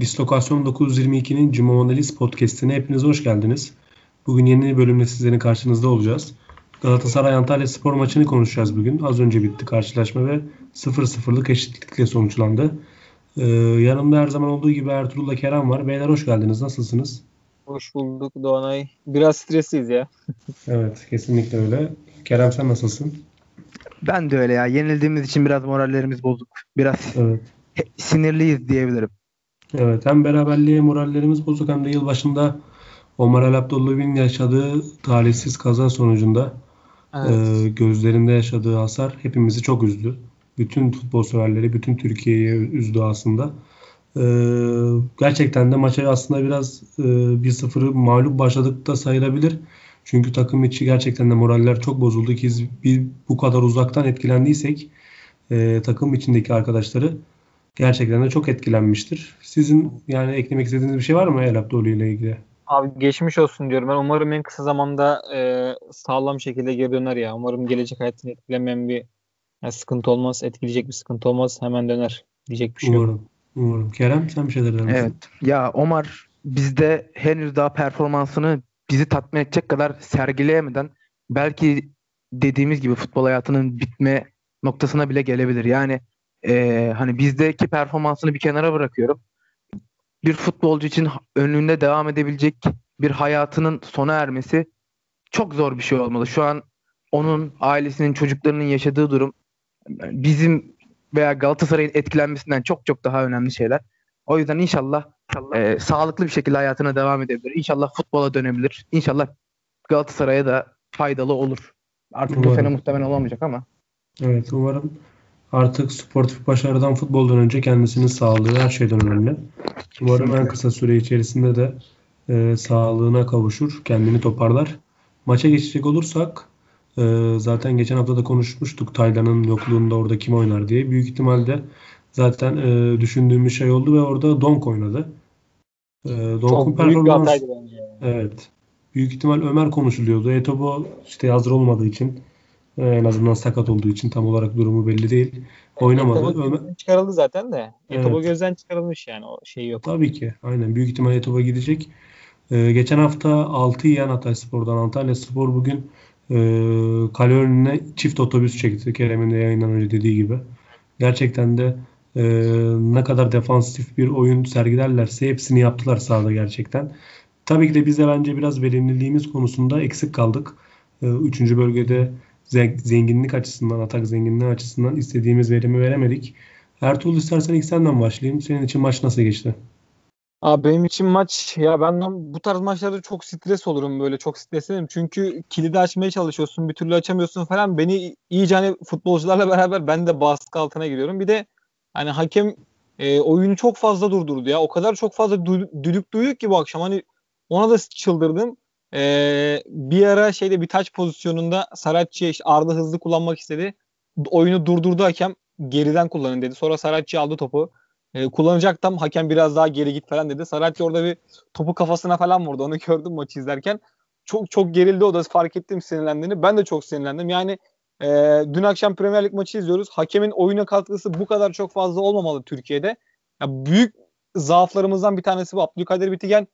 Dislokasyon 922'nin Cuma Analiz Podcast'ine hepiniz hoş geldiniz. Bugün yeni bir bölümle sizlerin karşınızda olacağız. Galatasaray Antalya spor maçını konuşacağız bugün. Az önce bitti karşılaşma ve 0-0'lık eşitlikle sonuçlandı. Ee, yanımda her zaman olduğu gibi Ertuğrul'la Kerem var. Beyler hoş geldiniz. Nasılsınız? Hoş bulduk Doğanay. Biraz stresliyiz ya. evet kesinlikle öyle. Kerem sen nasılsın? Ben de öyle ya. Yenildiğimiz için biraz morallerimiz bozuk. Biraz evet. sinirliyiz diyebilirim. Evet hem beraberliğe morallerimiz bozuk hem de yılbaşında Omar El Abdülhamid'in yaşadığı talihsiz kaza sonucunda evet. e, gözlerinde yaşadığı hasar hepimizi çok üzdü. Bütün futbol severleri, bütün Türkiye'yi üzdü aslında. E, gerçekten de maça aslında biraz e, 1-0'ı mağlup başladık da sayılabilir. Çünkü takım içi gerçekten de moraller çok bozuldu ki biz bu kadar uzaktan etkilendiysek e, takım içindeki arkadaşları gerçekten de çok etkilenmiştir. Sizin yani eklemek istediğiniz bir şey var mı El Abdolu ile ilgili? Abi geçmiş olsun diyorum. Ben umarım en kısa zamanda e, sağlam şekilde geri döner ya. Umarım gelecek hayatını etkilemeyen bir yani sıkıntı olmaz, etkileyecek bir sıkıntı olmaz. Hemen döner. Diyecek bir şey umarım, yok. Umarım. Kerem sen bir şeyler der misin? Evet. Ya Omar bizde henüz daha performansını bizi tatmin edecek kadar sergileyemeden belki dediğimiz gibi futbol hayatının bitme noktasına bile gelebilir. Yani e, hani bizdeki performansını bir kenara bırakıyorum. Bir futbolcu için önünde devam edebilecek bir hayatının sona ermesi çok zor bir şey olmalı. Şu an onun ailesinin çocuklarının yaşadığı durum bizim veya Galatasaray'ın etkilenmesinden çok çok daha önemli şeyler. O yüzden inşallah, inşallah. E, sağlıklı bir şekilde hayatına devam edebilir. İnşallah futbola dönebilir. İnşallah Galatasaray'a da faydalı olur. Artık umarım. bu sene muhtemelen olamayacak ama. Evet umarım artık sportif başarıdan futboldan önce kendisinin sağlığı her şeyden önemli. Umarım en kısa süre içerisinde de e, sağlığına kavuşur, kendini toparlar. Maça geçecek olursak e, zaten geçen hafta da konuşmuştuk Taylan'ın yokluğunda orada kim oynar diye. Büyük ihtimalle zaten e, düşündüğümüz şey oldu ve orada Donk oynadı. E, Donk'un performansı Evet. Büyük ihtimal Ömer konuşuluyordu. Etobo işte hazır olmadığı için e, en azından sakat olduğu için tam olarak durumu belli değil. Oynamadı. Etobo Ömer... çıkarıldı zaten de. Etobo evet. gözden çıkarılmış yani o şey yok. Tabii ki. Aynen. Büyük ihtimal Etobo gidecek. Ee, geçen hafta 6 yiyen Hatay Spor'dan Antalya Spor bugün e, kale önüne çift otobüs çekti. Kerem'in de yayından önce dediği gibi. Gerçekten de e, ne kadar defansif bir oyun sergilerlerse hepsini yaptılar sahada gerçekten. Tabii ki de biz de bence biraz verimliliğimiz konusunda eksik kaldık. E, üçüncü bölgede zenginlik açısından, atak zenginliği açısından istediğimiz verimi veremedik. Ertuğrul istersen ilk senden başlayayım. Senin için maç nasıl geçti? Abi benim için maç ya ben bu tarz maçlarda çok stres olurum böyle çok streslenirim. Çünkü kilidi açmaya çalışıyorsun bir türlü açamıyorsun falan. Beni iyice hani futbolcularla beraber ben de baskı altına giriyorum. Bir de hani hakem e, oyunu çok fazla durdurdu ya. O kadar çok fazla düdük duyuyor ki bu akşam. Hani ona da çıldırdım. E, bir ara şeyde bir taç pozisyonunda Saratçı işte Arda hızlı kullanmak istedi. Oyunu durdurdu hakem. Geriden kullanın dedi. Sonra Saratçı aldı topu e, kullanacaktım. Hakem biraz daha geri git falan dedi. Saratçı orada bir topu kafasına falan vurdu. Onu gördüm maçı izlerken. Çok çok gerildi o da fark ettim sinirlendiğini. Ben de çok sinirlendim. Yani e, dün akşam Premier Lig maçı izliyoruz. Hakemin oyuna katkısı bu kadar çok fazla olmamalı Türkiye'de. Ya büyük zaaflarımızdan bir tanesi bu. Abdülkadir Bitigen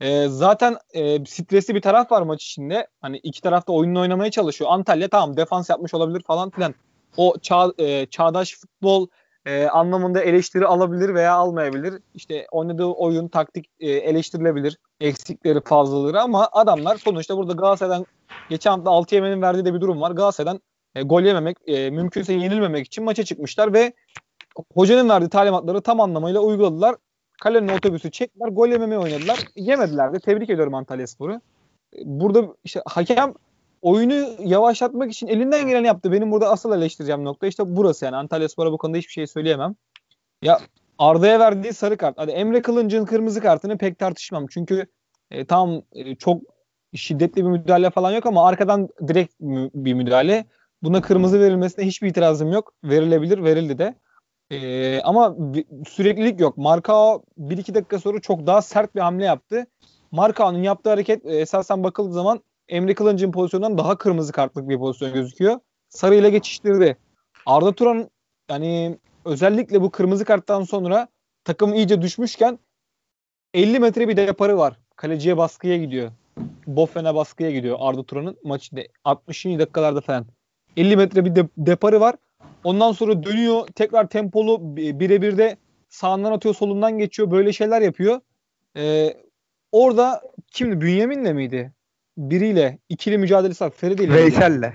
e, zaten e, stresli bir taraf var maç içinde. Hani iki tarafta oyununu oynamaya çalışıyor. Antalya tamam defans yapmış olabilir falan filan. O çağ, e, çağdaş futbol e, anlamında eleştiri alabilir veya almayabilir. İşte oynadığı oyun, taktik e, eleştirilebilir. Eksikleri, fazlaları ama adamlar sonuçta burada Galatasaray'dan geçen hafta 6 yemenin verdiği de bir durum var. Galatasaray'dan e, gol yememek, e, mümkünse yenilmemek için maça çıkmışlar ve hocanın verdiği talimatları tam anlamıyla uyguladılar. Kalenin otobüsü çektiler, gol yememeye oynadılar. Yemediler de. Tebrik ediyorum Antalya Sporu. Burada işte hakem oyunu yavaşlatmak için elinden geleni yaptı. Benim burada asıl eleştireceğim nokta işte burası yani. Antalya Spor'a bu konuda hiçbir şey söyleyemem. Ya Arda'ya verdiği sarı kart. Hadi Emre Kılınç'ın kırmızı kartını pek tartışmam. Çünkü e, tam e, çok şiddetli bir müdahale falan yok ama arkadan direkt bir müdahale. Buna kırmızı verilmesine hiçbir itirazım yok. Verilebilir, verildi de. Ee, ama süreklilik yok. Marka 1-2 dakika sonra çok daha sert bir hamle yaptı. Markao'nun yaptığı hareket e, esasen bakıldığı zaman Emre Kılınç'ın pozisyonundan daha kırmızı kartlık bir pozisyon gözüküyor. Sarı ile geçiştirdi. Arda Turan yani özellikle bu kırmızı karttan sonra takım iyice düşmüşken 50 metre bir deparı var. Kaleciye baskıya gidiyor. Boffen'e baskıya gidiyor Arda Turan'ın maçında 60. dakikalarda falan. 50 metre bir de, deparı var. Ondan sonra dönüyor tekrar tempolu birebir de sağından atıyor solundan geçiyor böyle şeyler yapıyor. Ee, orada kimdi Bünyamin'le miydi? Biriyle ikili mücadelesi var. Feride ile. Veysel'le.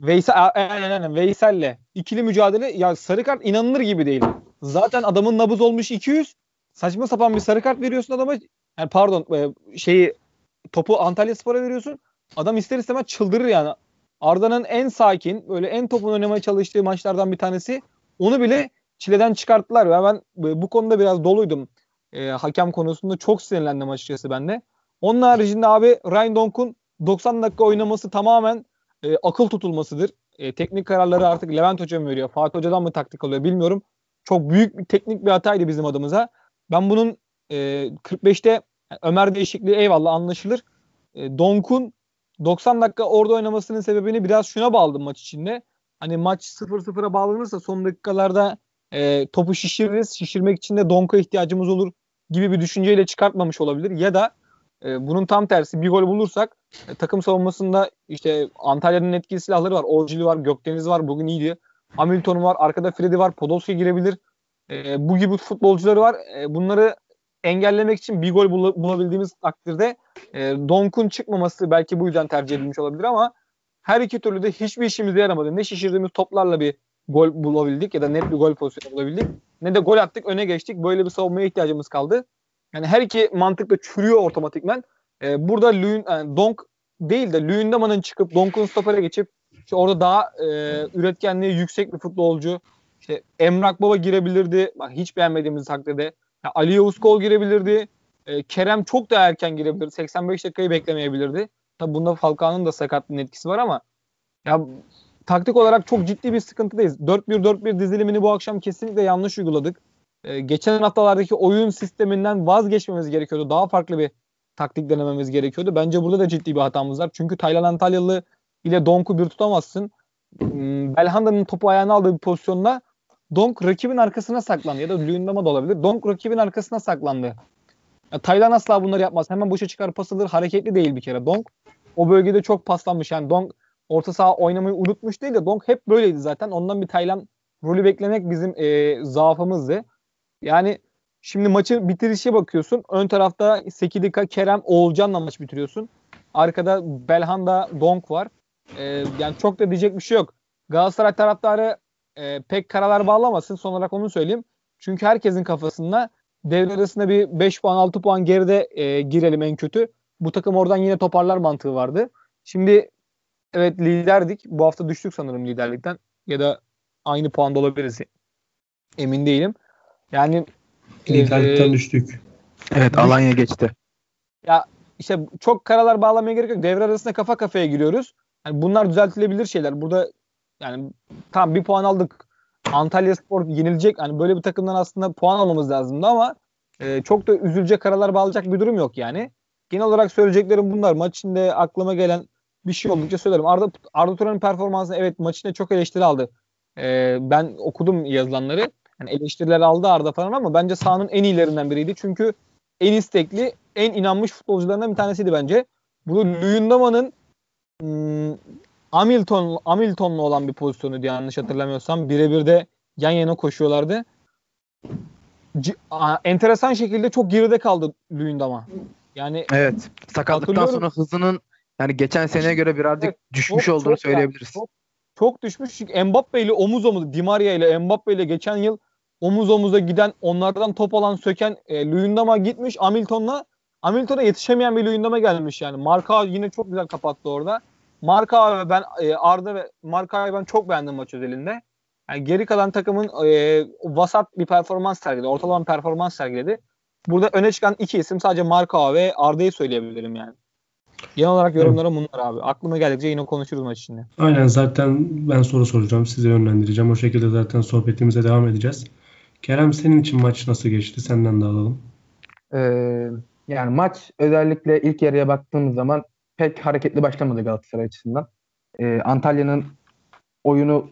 Veysel aynen aynen Veysel'le ikili mücadele ya sarı kart inanılır gibi değil. Zaten adamın nabız olmuş 200. Saçma sapan bir sarı kart veriyorsun adama. Yani pardon e, şeyi topu Antalya Spor'a veriyorsun. Adam ister istemez çıldırır yani. Arda'nın en sakin, böyle en topun oynamaya çalıştığı maçlardan bir tanesi. Onu bile çileden çıkarttılar. Ve ben bu konuda biraz doluydum. E, hakem konusunda çok sinirlendim açıkçası ben de. Onun haricinde abi Ryan Donk'un 90 dakika oynaması tamamen e, akıl tutulmasıdır. E, teknik kararları artık Levent Hoca mı veriyor? Fatih Hoca'dan mı taktik alıyor bilmiyorum. Çok büyük bir teknik bir hataydı bizim adımıza. Ben bunun e, 45'te Ömer değişikliği eyvallah anlaşılır. E, Donk'un 90 dakika orada oynamasının sebebini biraz şuna bağladım maç içinde. Hani maç 0-0'a bağlanırsa son dakikalarda e, topu şişiririz. Şişirmek için de Donk'a ihtiyacımız olur gibi bir düşünceyle çıkartmamış olabilir. Ya da e, bunun tam tersi bir gol bulursak e, takım savunmasında işte Antalya'nın etkili silahları var. Orcili var, Gökdeniz var. Bugün iyiydi. Hamilton var. Arkada Freddy var. Podolski girebilir. E, bu gibi futbolcuları var. E, bunları engellemek için bir gol bul- bulabildiğimiz takdirde e, Donk'un çıkmaması belki bu yüzden tercih edilmiş olabilir ama her iki türlü de hiçbir işimize yaramadı. Ne şişirdiğimiz toplarla bir gol bulabildik ya da net bir gol pozisyonu bulabildik. Ne de gol attık öne geçtik. Böyle bir savunmaya ihtiyacımız kaldı. Yani her iki mantık da çürüyor otomatikmen. Ee, burada Lüün, yani Donk değil de Lüyendama'nın çıkıp Donk'un stopere geçip işte orada daha e, üretkenliği yüksek bir futbolcu. İşte Emrak Baba girebilirdi. Bak hiç beğenmediğimiz takdirde. Yani Ali Yavuz Kol girebilirdi. E, Kerem çok da erken girebilirdi. 85 dakikayı beklemeyebilirdi. Tabi bunda Falcao'nun da sakatlığının etkisi var ama ya taktik olarak çok ciddi bir sıkıntıdayız. 4-1-4-1 dizilimini bu akşam kesinlikle yanlış uyguladık. Ee, geçen haftalardaki oyun sisteminden vazgeçmemiz gerekiyordu. Daha farklı bir taktik denememiz gerekiyordu. Bence burada da ciddi bir hatamız var. Çünkü Taylan Antalyalı ile Donk'u bir tutamazsın. Hmm, Belhanda'nın topu ayağına aldığı bir pozisyonda Donk rakibin arkasına saklandı ya da Lüyendama da olabilir. Donk rakibin arkasına saklandı. Ya, Taylan asla bunları yapmaz. Hemen boşa çıkar pas alır. Hareketli değil bir kere Donk. O bölgede çok paslanmış. Yani Donk orta saha oynamayı unutmuş değil de Donk hep böyleydi zaten. Ondan bir Taylan rolü beklemek bizim e, zaafımızdı. Yani şimdi maçın bitirişe bakıyorsun. Ön tarafta Sekidika, Kerem, Oğulcan'la maç bitiriyorsun. Arkada Belhanda, Donk var. E, yani çok da diyecek bir şey yok. Galatasaray taraftarı e, pek karalar bağlamasın. Son olarak onu söyleyeyim. Çünkü herkesin kafasında devre arasında bir 5 puan 6 puan geride e, girelim en kötü. Bu takım oradan yine toparlar mantığı vardı. Şimdi evet liderdik. Bu hafta düştük sanırım liderlikten. Ya da aynı puanda olabiliriz. Emin değilim. Yani liderlikten e, düştük. Evet Alanya geçti. Ya işte çok karalar bağlamaya gerek yok. Devre arasında kafa kafaya giriyoruz. Yani bunlar düzeltilebilir şeyler. Burada yani tam bir puan aldık. Antalya Spor yenilecek. Hani böyle bir takımdan aslında puan almamız lazımdı ama e, çok da üzülecek karalar bağlayacak bir durum yok yani. Genel olarak söyleyeceklerim bunlar. Maç içinde aklıma gelen bir şey oldukça söylerim. Arda, Arda Turan'ın performansı evet maç içinde çok eleştiri aldı. E, ben okudum yazılanları. Yani eleştiriler aldı Arda falan ama bence sahanın en iyilerinden biriydi. Çünkü en istekli, en inanmış futbolcularından bir tanesiydi bence. Bu Luyendama'nın hmm, Hamilton Hamilton'la olan bir pozisyonu diye yanlış hatırlamıyorsam birebir de yan yana koşuyorlardı. C- a- enteresan şekilde çok geride kaldı Luyendama. Yani Evet. Sakatlıktan sonra hızının yani geçen seneye göre birazcık evet, düşmüş çok, olduğunu çok söyleyebiliriz. Çok, çok düşmüş çünkü Mbappe ile omuz omuz Di Maria ile Mbappe ile geçen yıl omuz omuza giden onlardan top alan söken e, Luyendama gitmiş Hamilton'la Hamilton'a yetişemeyen bir Luyendama gelmiş yani. Marka yine çok güzel kapattı orada. Marka ve ben e, Arda ve Marka'yı ben çok beğendim maç özelinde. Yani geri kalan takımın e, vasat bir performans sergiledi. Ortalama bir performans sergiledi. Burada öne çıkan iki isim sadece Marka ve Arda'yı söyleyebilirim yani. Genel olarak yorumlarım bunlar abi. Aklıma geldikçe yine konuşuruz maç içinde. Aynen zaten ben soru soracağım. Size yönlendireceğim. O şekilde zaten sohbetimize devam edeceğiz. Kerem senin için maç nasıl geçti? Senden de alalım. Ee, yani maç özellikle ilk yarıya baktığımız zaman pek hareketli başlamadı Galatasaray açısından. Ee, Antalya'nın oyunu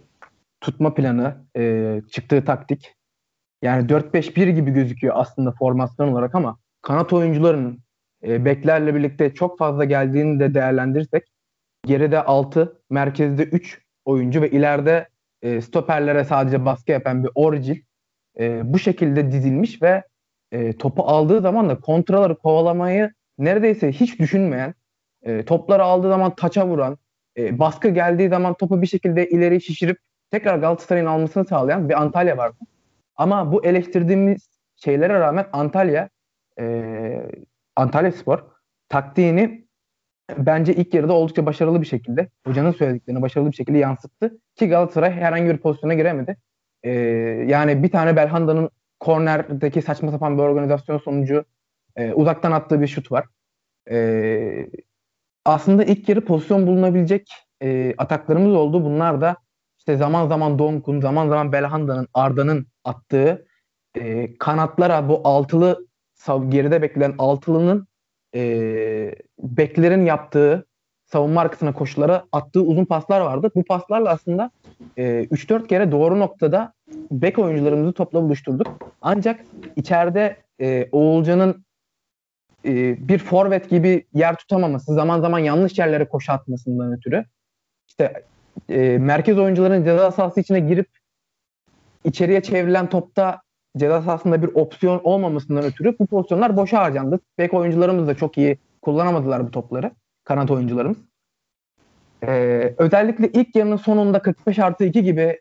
tutma planı, e, çıktığı taktik yani 4-5-1 gibi gözüküyor aslında formasyon olarak ama kanat oyuncularının e, beklerle birlikte çok fazla geldiğini de değerlendirirsek geride 6, merkezde 3 oyuncu ve ileride e, stoperlere sadece baskı yapan bir Orcil e, bu şekilde dizilmiş ve e, topu aldığı zaman da kontraları kovalamayı neredeyse hiç düşünmeyen, e, topları aldığı zaman taça vuran, e, baskı geldiği zaman topu bir şekilde ileri şişirip tekrar Galatasaray'ın almasını sağlayan bir Antalya vardı. Ama bu eleştirdiğimiz şeylere rağmen Antalya e, Antalya Spor taktiğini bence ilk yarıda oldukça başarılı bir şekilde hocanın söylediklerini başarılı bir şekilde yansıttı ki Galatasaray herhangi bir pozisyona giremedi. Ee, yani bir tane Belhanda'nın kornerdeki saçma sapan bir organizasyon sonucu e, uzaktan attığı bir şut var. E, aslında ilk yarı pozisyon bulunabilecek e, ataklarımız oldu. Bunlar da işte zaman zaman Donkun, zaman zaman Belhanda'nın, Arda'nın attığı e, kanatlara bu altılı geride bekleyen altılının e, beklerin yaptığı savunma arkasına koşulara attığı uzun paslar vardı. Bu paslarla aslında e, 3-4 kere doğru noktada bek oyuncularımızı topla buluşturduk. Ancak içeride e, Oğulcan'ın e, bir forvet gibi yer tutamaması, zaman zaman yanlış yerlere koşu atmasından ötürü işte e, merkez oyuncuların ceza sahası içine girip içeriye çevrilen topta ceza sahasında bir opsiyon olmamasından ötürü bu pozisyonlar boşa harcandı. Bek oyuncularımız da çok iyi kullanamadılar bu topları. Kanat oyuncularımız. Ee, özellikle ilk yarının sonunda 45 artı 2 gibi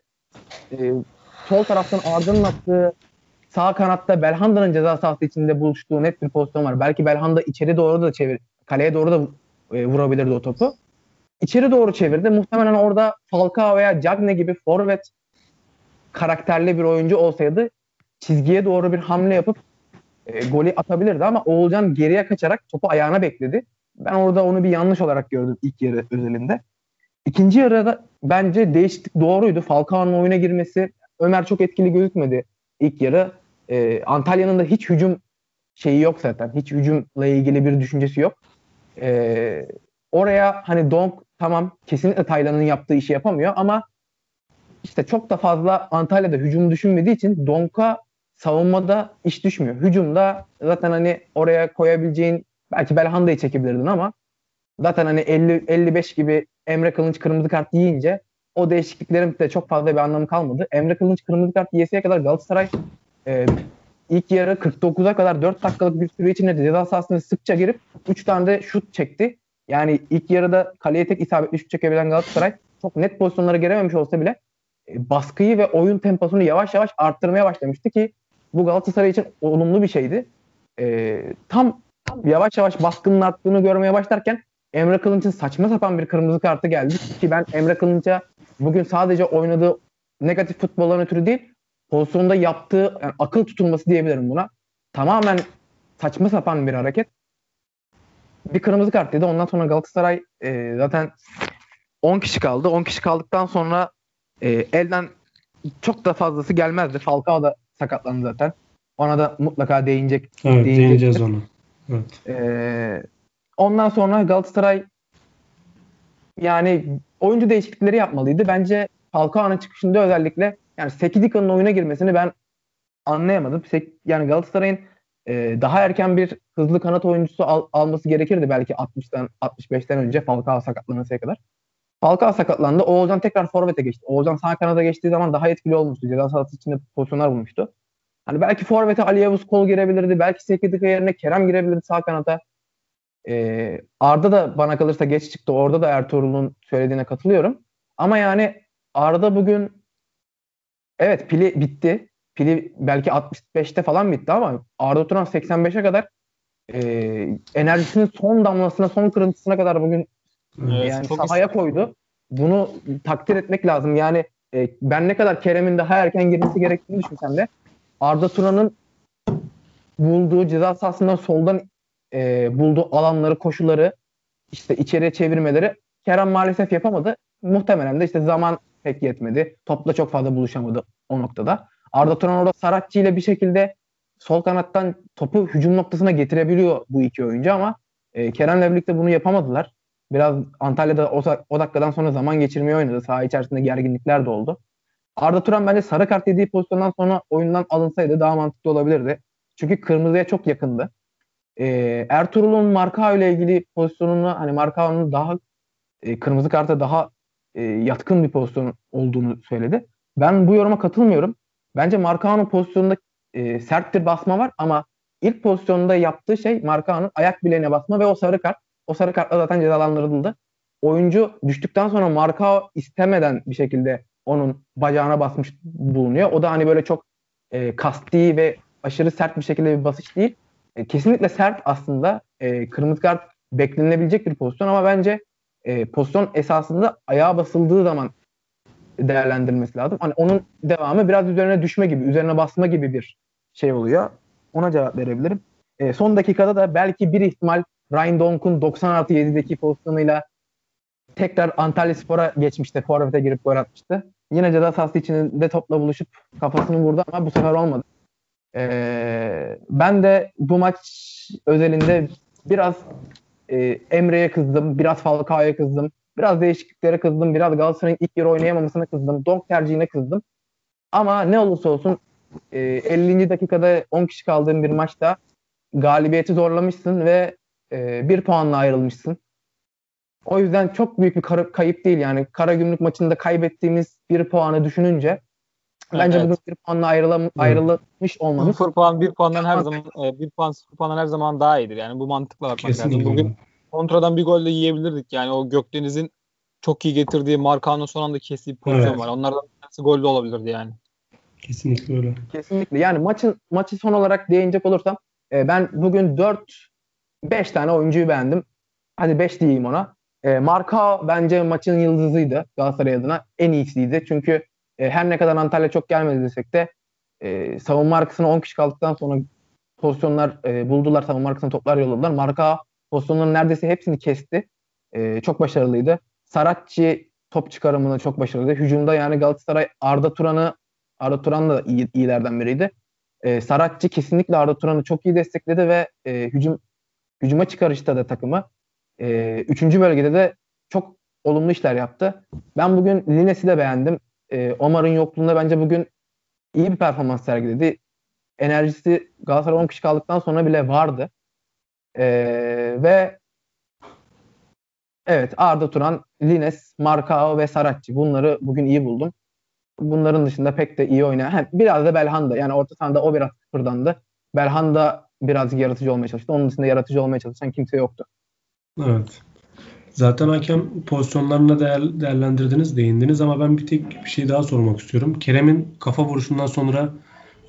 e, sol taraftan Arda'nın attığı sağ kanatta Belhanda'nın ceza sahası içinde buluştuğu net bir pozisyon var. Belki Belhanda içeri doğru da çevir, kaleye doğru da e, vurabilirdi o topu. İçeri doğru çevirdi. Muhtemelen orada Falcao veya Cagne gibi forvet karakterli bir oyuncu olsaydı çizgiye doğru bir hamle yapıp e, golü atabilirdi ama Oğulcan geriye kaçarak topu ayağına bekledi. Ben orada onu bir yanlış olarak gördüm ilk yarı özelinde. İkinci yarıda bence değişiklik doğruydu. Falcao'nun oyuna girmesi Ömer çok etkili gözükmedi ilk yarı. E, Antalya'nın da hiç hücum şeyi yok zaten. Hiç hücumla ilgili bir düşüncesi yok. E, oraya hani Donk tamam kesinlikle Taylan'ın yaptığı işi yapamıyor ama işte çok da fazla Antalya'da hücum düşünmediği için Donk'a savunmada iş düşmüyor. Hücumda zaten hani oraya koyabileceğin belki Belhanda'yı çekebilirdin ama zaten hani 50 55 gibi Emre Kılınç kırmızı kart yiyince o değişikliklerin de çok fazla bir anlamı kalmadı. Emre Kılınç kırmızı kart yiyesiye kadar Galatasaray e, ilk yarı 49'a kadar 4 dakikalık bir süre içinde ceza sahasına sıkça girip 3 tane de şut çekti. Yani ilk yarıda kaleye tek isabetli şut çekebilen Galatasaray çok net pozisyonlara girememiş olsa bile e, baskıyı ve oyun temposunu yavaş yavaş arttırmaya başlamıştı ki bu Galatasaray için olumlu bir şeydi. E, tam, tam yavaş yavaş baskının arttığını görmeye başlarken Emre Kılınç'ın saçma sapan bir kırmızı kartı geldi ki ben Emre Kılınç'a bugün sadece oynadığı negatif futboldan ötürü değil pozisyonda yaptığı yani akıl tutulması diyebilirim buna. Tamamen saçma sapan bir hareket. Bir kırmızı kart dedi. Ondan sonra Galatasaray e, zaten 10 kişi kaldı. 10 kişi kaldıktan sonra e, elden çok da fazlası gelmezdi. Falcao da sakatlandı zaten. Ona da mutlaka değinecek. Evet değineceğiz ona. Evet. Ee, ondan sonra Galatasaray yani oyuncu değişiklikleri yapmalıydı. Bence Falcao'nun çıkışında özellikle yani Sekidika'nın oyuna girmesini ben anlayamadım. Yani Galatasaray'ın e, daha erken bir hızlı kanat oyuncusu al, alması gerekirdi belki 60'tan 65'ten önce Falcao sakatlanıncaya kadar. Falcao sakatlandı. Oğulcan tekrar forvete geçti. Oğulcan sağ kanada geçtiği zaman daha etkili olmuştu. Ceza içinde pozisyonlar bulmuştu. Hani belki forvete Ali Yavuz kol girebilirdi. Belki Sekidika yerine Kerem girebilirdi sağ kanata. Ee, Arda da bana kalırsa geç çıktı. Orada da Ertuğrul'un söylediğine katılıyorum. Ama yani Arda bugün evet pili bitti. Pili belki 65'te falan bitti ama Arda Turan 85'e kadar e, enerjisinin son damlasına, son kırıntısına kadar bugün Evet, yani sahaya istedim. koydu. Bunu takdir etmek lazım. Yani e, ben ne kadar Kerem'in daha erken girmesi gerektiğini düşünsem de Arda Turan'ın bulduğu ceza sahasından soldan e, bulduğu alanları, koşuları işte içeriye çevirmeleri Kerem maalesef yapamadı. Muhtemelen de işte zaman pek yetmedi. Topla çok fazla buluşamadı o noktada. Arda Turan orada Saratçı ile bir şekilde sol kanattan topu hücum noktasına getirebiliyor bu iki oyuncu ama e, Kerem'le birlikte bunu yapamadılar. Biraz Antalya'da o, o dakikadan sonra zaman geçirmeyi oynadı. Saha içerisinde gerginlikler de oldu. Arda Turan bence sarı kart yediği pozisyondan sonra oyundan alınsaydı daha mantıklı olabilirdi. Çünkü kırmızıya çok yakındı. e, Ertuğrul'un Marka ile ilgili pozisyonunu hani Markao'nun daha e, kırmızı karta daha e, yatkın bir pozisyon olduğunu söyledi. Ben bu yoruma katılmıyorum. Bence Markao'nun pozisyonunda e, sert bir basma var ama ilk pozisyonda yaptığı şey Markao'nun ayak bileğine basma ve o sarı kart. O sarı kartla zaten cezalandırıldı. Oyuncu düştükten sonra Markao istemeden bir şekilde onun bacağına basmış bulunuyor. O da hani böyle çok e, kasti ve aşırı sert bir şekilde bir basış değil. E, kesinlikle sert aslında. E, kırmızı kart beklenilebilecek bir pozisyon ama bence e, pozisyon esasında ayağa basıldığı zaman değerlendirilmesi lazım. Hani onun devamı biraz üzerine düşme gibi, üzerine basma gibi bir şey oluyor. Ona cevap verebilirim. E, son dakikada da belki bir ihtimal Ryan Donk'un 90 artı 7'deki pozisyonuyla tekrar Antalya Spor'a geçmişti. Forvet'e girip gol atmıştı. Yine ceza sahası içinde topla buluşup kafasını vurdu ama bu sefer olmadı. Ee, ben de bu maç özelinde biraz e, Emre'ye kızdım, biraz Falcao'ya kızdım, biraz değişikliklere kızdım, biraz Galatasaray'ın ilk yarı oynayamamasına kızdım, Donk tercihine kızdım. Ama ne olursa olsun e, 50. dakikada 10 kişi kaldığın bir maçta galibiyeti zorlamışsın ve e, bir puanla ayrılmışsın. O yüzden çok büyük bir kayıp değil yani. Karagümrük maçında kaybettiğimiz bir puanı düşününce bence evet. bugün bir puanla ayrılam ayrılmış olmamız. Sıfır puan bir puandan her zaman e, bir puan sıfır puandan her zaman daha iyidir. Yani bu mantıkla bakmak Kesinlikle. lazım. Bugün kontradan bir gol de yiyebilirdik. Yani o Gökdeniz'in çok iyi getirdiği Markan'ın son anda kestiği pozisyon evet. var. Onlardan bir tanesi gol de olabilirdi yani. Kesinlikle öyle. Kesinlikle. Yani maçın maçı son olarak değinecek olursam e, ben bugün 4 5 tane oyuncuyu beğendim. Hadi 5 diyeyim ona. E, Marka bence maçın yıldızıydı Galatasaray adına. En iyisiydi. Çünkü e, her ne kadar Antalya çok gelmedi desek de e, savunma arkasına 10 kişi kaldıktan sonra pozisyonlar e, buldular. Savunma arkasına toplar yolladılar. Marka pozisyonların neredeyse hepsini kesti. E, çok başarılıydı. Saratçı top çıkarımını çok başarılıydı. Hücumda yani Galatasaray Arda Turan'ı Arda Turan da iyi, iyilerden biriydi. E, Saratçı kesinlikle Arda Turan'ı çok iyi destekledi ve e, hücum hücuma çıkarışta da takımı e, üçüncü bölgede de çok olumlu işler yaptı. Ben bugün Lines'i de beğendim. E, Omar'ın yokluğunda bence bugün iyi bir performans sergiledi. Enerjisi Galatasaray 10 kişi kaldıktan sonra bile vardı. E, ve evet Arda Turan, Lines, Marcao ve Saratçı bunları bugün iyi buldum. Bunların dışında pek de iyi oynayan. Biraz da Belhanda. Yani orta sahada o biraz kıpırdandı. Belhanda birazcık yaratıcı olmaya çalıştı. Onun dışında yaratıcı olmaya çalışan kimse yoktu. Evet. Zaten hakem pozisyonlarına değer, değerlendirdiniz, değindiniz ama ben bir tek bir şey daha sormak istiyorum. Kerem'in kafa vuruşundan sonra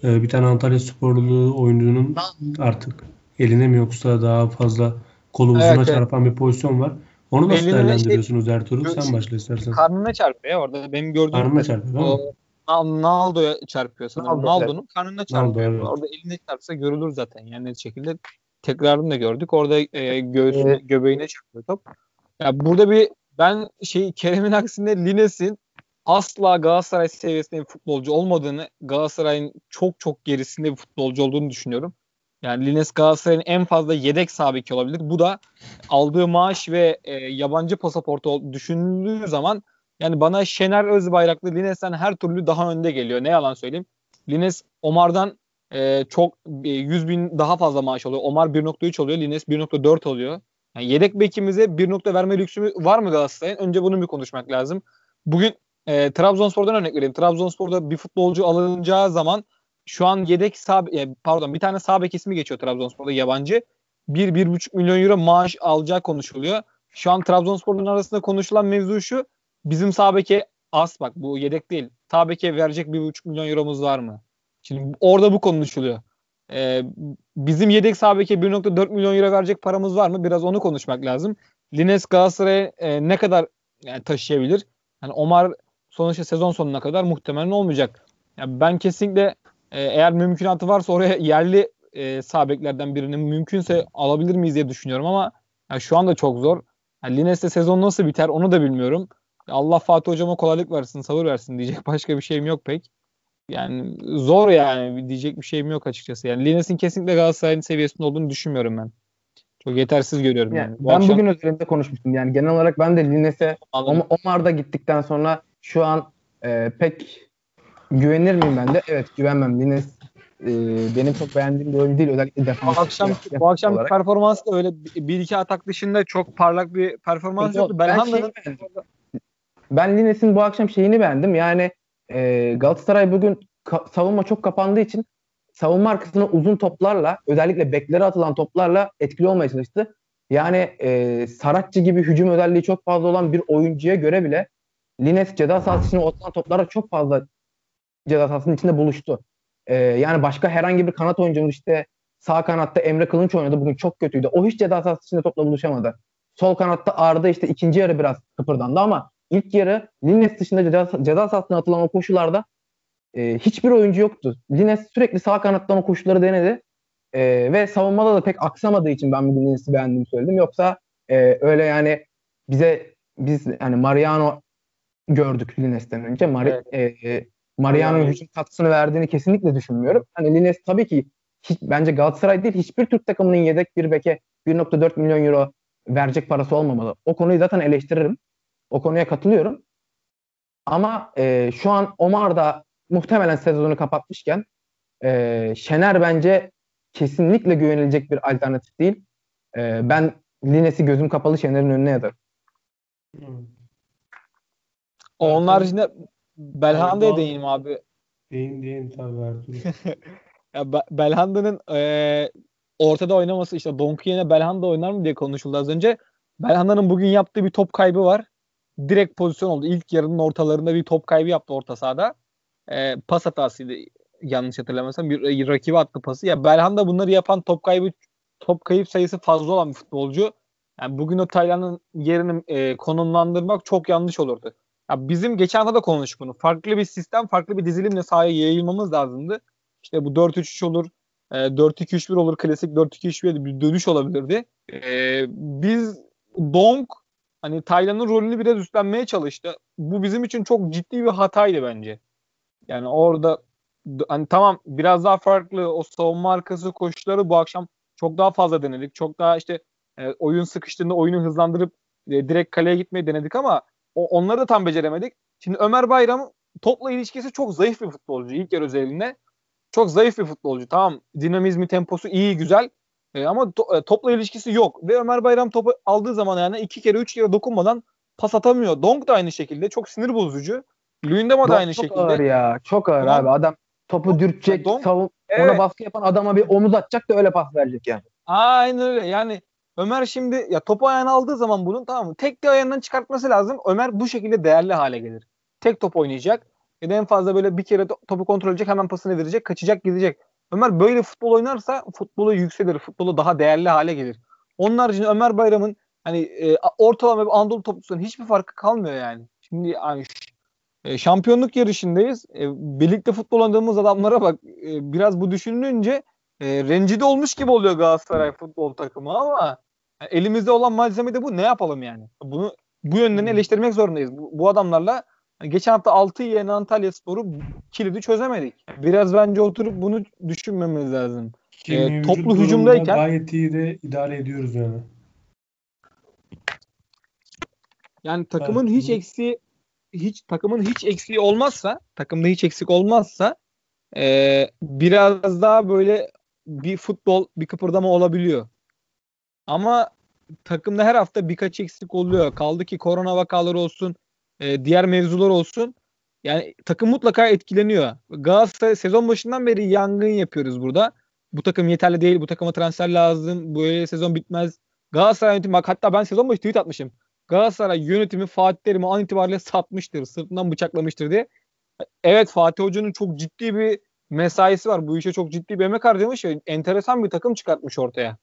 e, bir tane Antalya sporlu oyuncunun artık eline mi yoksa daha fazla kolu uzuna evet, çarpan evet. bir pozisyon var. Onu nasıl eline değerlendiriyorsunuz şey, Ertuğrul? Sen başla istersen. Karnına çarpıyor orada. Benim gördüğüm karnına çarpıyor mi? Naldo'ya çarpıyor sanırım. Naldo'nun karnına çarpıyor. Naldo, evet. Orada eline çarpsa görülür zaten. Yani şekilde tekrarını da gördük. Orada e, göğsüne, evet. göbeğine çarpıyor top. Ya burada bir ben şey Kerem'in aksine Lines'in asla Galatasaray seviyesinde bir futbolcu olmadığını, Galatasaray'ın çok çok gerisinde bir futbolcu olduğunu düşünüyorum. Yani Lines Galatasaray'ın en fazla yedek sabiki olabilir. Bu da aldığı maaş ve e, yabancı pasaportu düşünüldüğü zaman yani bana Şener Özbayraklı Lines'ten her türlü daha önde geliyor. Ne yalan söyleyeyim. Lines Omar'dan e, çok e, 100 bin daha fazla maaş alıyor. Omar 1.3 oluyor. Lines 1.4 oluyor. Yani yedek bekimize bir nokta verme lüksü var mı Galatasaray'ın? Önce bunu bir konuşmak lazım. Bugün e, Trabzonspor'dan örnek vereyim. Trabzonspor'da bir futbolcu alınacağı zaman şu an yedek sağ e, pardon bir tane sağ bek ismi geçiyor Trabzonspor'da yabancı. 1-1,5 milyon euro maaş alacağı konuşuluyor. Şu an Trabzonspor'un arasında konuşulan mevzu şu. Bizim sağ beke az bak bu yedek değil. Sağ beke verecek 1,5 milyon euromuz var mı? Şimdi orada bu konuşuluyor. Ee, bizim yedek sağ beke 1.4 milyon euro verecek paramız var mı? Biraz onu konuşmak lazım. Lines Galatasaray'a e, ne kadar yani taşıyabilir? Yani Omar sonuçta sezon sonuna kadar muhtemelen olmayacak. Yani ben kesinlikle e, eğer mümkünatı varsa oraya yerli e, sağ beklerden birini mümkünse alabilir miyiz diye düşünüyorum ama yani şu anda çok zor. Yani Lines'te sezon nasıl biter onu da bilmiyorum. Allah Fatih Hocam'a kolaylık versin, sabır versin diyecek başka bir şeyim yok pek. Yani zor yani diyecek bir şeyim yok açıkçası. Yani Lines'in kesinlikle Galatasaray'ın seviyesinde olduğunu düşünmüyorum ben. Çok yetersiz görüyorum yani. yani. ben akşam... bugün üzerinde konuşmuştum. Yani genel olarak ben de Lines'e Omar'da gittikten sonra şu an e, pek güvenir miyim ben de? Evet güvenmem. Lines e, benim çok beğendiğim bir oyuncu değil. Özellikle defans. Bu akşam bu akşam olarak. performans da öyle bir iki atak dışında çok parlak bir performans yoktu. Belhanda'nın ben, ben Lines'in bu akşam şeyini beğendim. Yani e, Galatasaray bugün ka- savunma çok kapandığı için savunma arkasına uzun toplarla özellikle beklere atılan toplarla etkili olmaya çalıştı. Yani e, Saratçı gibi hücum özelliği çok fazla olan bir oyuncuya göre bile Lines ceza sahası içine atılan toplarla çok fazla ceza sahasının içinde buluştu. E, yani başka herhangi bir kanat oyuncumuz işte sağ kanatta Emre Kılınç oynadı. Bugün çok kötüydü. O hiç ceza sahası içinde topla buluşamadı. Sol kanatta Arda işte ikinci yarı biraz kıpırdandı ama ilk yarı Lines dışında ceza, ceza sahasına atılan o koşularda e, hiçbir oyuncu yoktu. Lines sürekli sağ kanattan o koşuları denedi. E, ve savunmada da pek aksamadığı için ben bugün Lines'i beğendiğimi söyledim. Yoksa e, öyle yani bize biz yani Mariano gördük Lines'ten önce. Mari, evet. e, Mariano'nun hücum katkısını verdiğini kesinlikle düşünmüyorum. Hani Lines tabii ki hiç, bence Galatasaray değil hiçbir Türk takımının yedek bir beke 1.4 milyon euro verecek parası olmamalı. O konuyu zaten eleştiririm. O konuya katılıyorum. Ama e, şu an Omar da muhtemelen sezonu kapatmışken e, Şener bence kesinlikle güvenilecek bir alternatif değil. E, ben Lines'i gözüm kapalı Şener'in önüne yatarım. Hmm. Onun haricinde Belhanda'ya değineyim abi. Değin değin tabii Ertuğrul. ya Be- Belhanda'nın e, ortada oynaması işte yerine Belhanda oynar mı diye konuşuldu az önce. Belhanda'nın bugün yaptığı bir top kaybı var. Direkt pozisyon oldu. İlk yarının ortalarında bir top kaybı yaptı orta sahada. E, pas hatasıydı yanlış hatırlamıyorsam. Bir, bir rakibi attı pası. Ya Belhanda bunları yapan top kaybı top kayıp sayısı fazla olan bir futbolcu. Yani bugün o Taylan'ın yerini e, konumlandırmak çok yanlış olurdu. Ya bizim geçen hafta da konuştuk bunu. Farklı bir sistem, farklı bir dizilimle sahaya yayılmamız lazımdı. İşte bu 4-3-3 olur, e, 4-2-3-1 olur, klasik 4-2-3-1 bir dönüş olabilirdi. E, biz Donk hani Taylan'ın rolünü biraz üstlenmeye çalıştı. Bu bizim için çok ciddi bir hataydı bence. Yani orada hani tamam biraz daha farklı o savunma arkası koşuları bu akşam çok daha fazla denedik. Çok daha işte e, oyun sıkıştığında oyunu hızlandırıp e, direkt kaleye gitmeyi denedik ama o, onları da tam beceremedik. Şimdi Ömer Bayram topla ilişkisi çok zayıf bir futbolcu ilk yarı özelinde. Çok zayıf bir futbolcu. Tamam dinamizmi, temposu iyi, güzel. E, ama to, e, topla ilişkisi yok. Ve Ömer Bayram topu aldığı zaman yani iki kere, üç kere dokunmadan pas atamıyor. Donk da aynı şekilde. Çok sinir bozucu. Luyendama da aynı çok şekilde. Çok ağır ya. Çok ağır Donk, abi. Adam topu dürtecek, Donk, savun, evet. ona baskı yapan adama bir omuz atacak da öyle pas verecek yani. Aynen öyle. Yani Ömer şimdi ya topu ayağına aldığı zaman bunun tamam mı? Tek de ayağından çıkartması lazım. Ömer bu şekilde değerli hale gelir. Tek top oynayacak. Ya da en fazla böyle bir kere topu kontrol edecek hemen pasını verecek. Kaçacak gidecek. Ömer böyle futbol oynarsa futbolu yükselir. Futbolu daha değerli hale gelir. Onun haricinde Ömer Bayram'ın hani e, ortalama bir Anadolu topçusunun hiçbir farkı kalmıyor yani. Şimdi yani e, şampiyonluk yarışındayız. E, birlikte futbol oynadığımız adamlara bak e, biraz bu düşünülünce e, rencide olmuş gibi oluyor Galatasaray futbol takımı ama elimizde olan malzeme de bu. Ne yapalım yani? Bunu bu yönden hmm. eleştirmek zorundayız. Bu, bu adamlarla geçen hafta 6 yiyen Antalya Sporu kilidi çözemedik. Biraz bence oturup bunu düşünmemiz lazım. Ee, toplu hücumdayken gayet iyi de idare ediyoruz yani. Yani takımın evet. hiç eksiği hiç takımın hiç eksiği olmazsa, takımda hiç eksik olmazsa e, biraz daha böyle bir futbol, bir kıpırdama olabiliyor. Ama takımda her hafta birkaç eksik oluyor. Kaldı ki korona vakaları olsun, e, diğer mevzular olsun. Yani takım mutlaka etkileniyor. Galatasaray sezon başından beri yangın yapıyoruz burada. Bu takım yeterli değil, bu takıma transfer lazım, böyle sezon bitmez. Galatasaray yönetimi bak hatta ben sezon başı tweet atmışım. Galatasaray yönetimi Fatih Terim'i an itibariyle satmıştır, sırtından bıçaklamıştır diye. Evet Fatih Hoca'nın çok ciddi bir mesaisi var. Bu işe çok ciddi bir emek harcamış. Enteresan bir takım çıkartmış ortaya.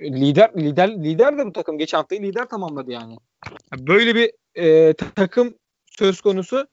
Lider lider lider de bu takım geçen haftayı lider tamamladı yani. Böyle bir e, takım söz konusu.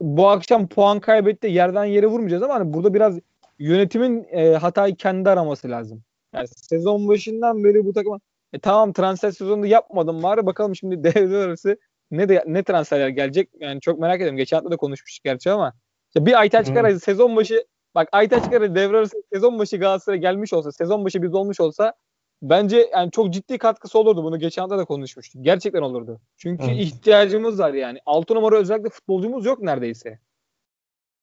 Bu akşam puan kaybetti. Yerden yere vurmayacağız ama hani burada biraz yönetimin e, hatayı kendi araması lazım. Yani sezon başından beri bu takım e, tamam transfer sezonunda yapmadım var. Bakalım şimdi devre arası ne de ne transferler gelecek. Yani çok merak ediyorum. Geçen hafta da konuşmuştuk gerçi ama işte bir Aytaç Karay sezon başı bak Aytaç Karay devre arası sezon başı Galatasaray'a gelmiş olsa, sezon başı biz olmuş olsa bence yani çok ciddi katkısı olurdu. Bunu geçen hafta da konuşmuştuk. Gerçekten olurdu. Çünkü evet. ihtiyacımız var yani. 6 numara özellikle futbolcumuz yok neredeyse.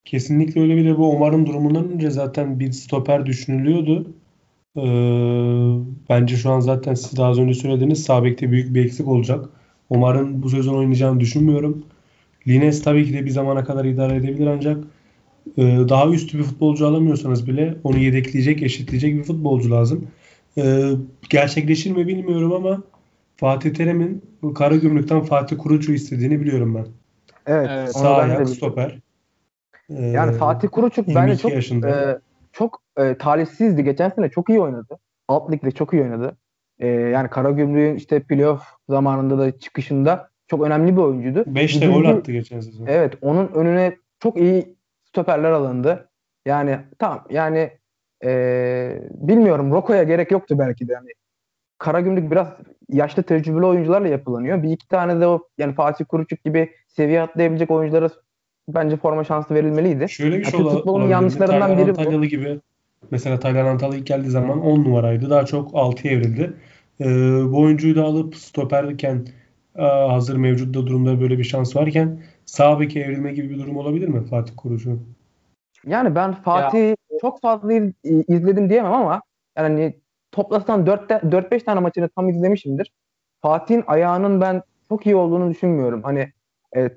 Kesinlikle öyle bir de bu Omar'ın durumundan önce zaten bir stoper düşünülüyordu. Ee, bence şu an zaten siz daha az önce söylediğiniz sağ bekte büyük bir eksik olacak. Omar'ın bu sezon oynayacağını düşünmüyorum. Lines tabii ki de bir zamana kadar idare edebilir ancak e, daha üstü bir futbolcu alamıyorsanız bile onu yedekleyecek, eşitleyecek bir futbolcu lazım. E, gerçekleşir mi bilmiyorum ama Fatih Terim'in Karagümrük'ten Fatih Kuruç'u istediğini biliyorum ben. Evet. evet Sağ ayak, stoper. Ee, yani Fatih Kuruçuk bence çok e, çok e, talihsizdi. Geçen sene çok iyi oynadı. Alt ligde çok iyi oynadı. E, yani Karagümrük'ün işte playoff zamanında da çıkışında çok önemli bir oyuncuydu. 5 de gol attı geçen sezon. Evet onun önüne çok iyi stoperler alındı. Yani tamam yani e, bilmiyorum Roko'ya gerek yoktu belki de. Yani Karagümrük biraz yaşlı tecrübeli oyuncularla yapılanıyor. Bir iki tane de o yani Fatih Kuruçuk gibi seviye atlayabilecek oyunculara bence forma şansı verilmeliydi. Şöyle bir şey yani futbolun yanlışlarından biri bu. gibi mesela Taylan Antalya ilk geldiği zaman 10 numaraydı. Daha çok 6'ya evrildi. Ee, bu oyuncuyu da alıp stoperken hazır mevcut da durumda böyle bir şans varken sağ beke evrilme gibi bir durum olabilir mi Fatih Kurucu? Yani ben Fatih ya. Çok fazla izledim diyemem ama yani toplasan 4-5 tane maçını tam izlemişimdir. Fatih'in ayağının ben çok iyi olduğunu düşünmüyorum. Hani e,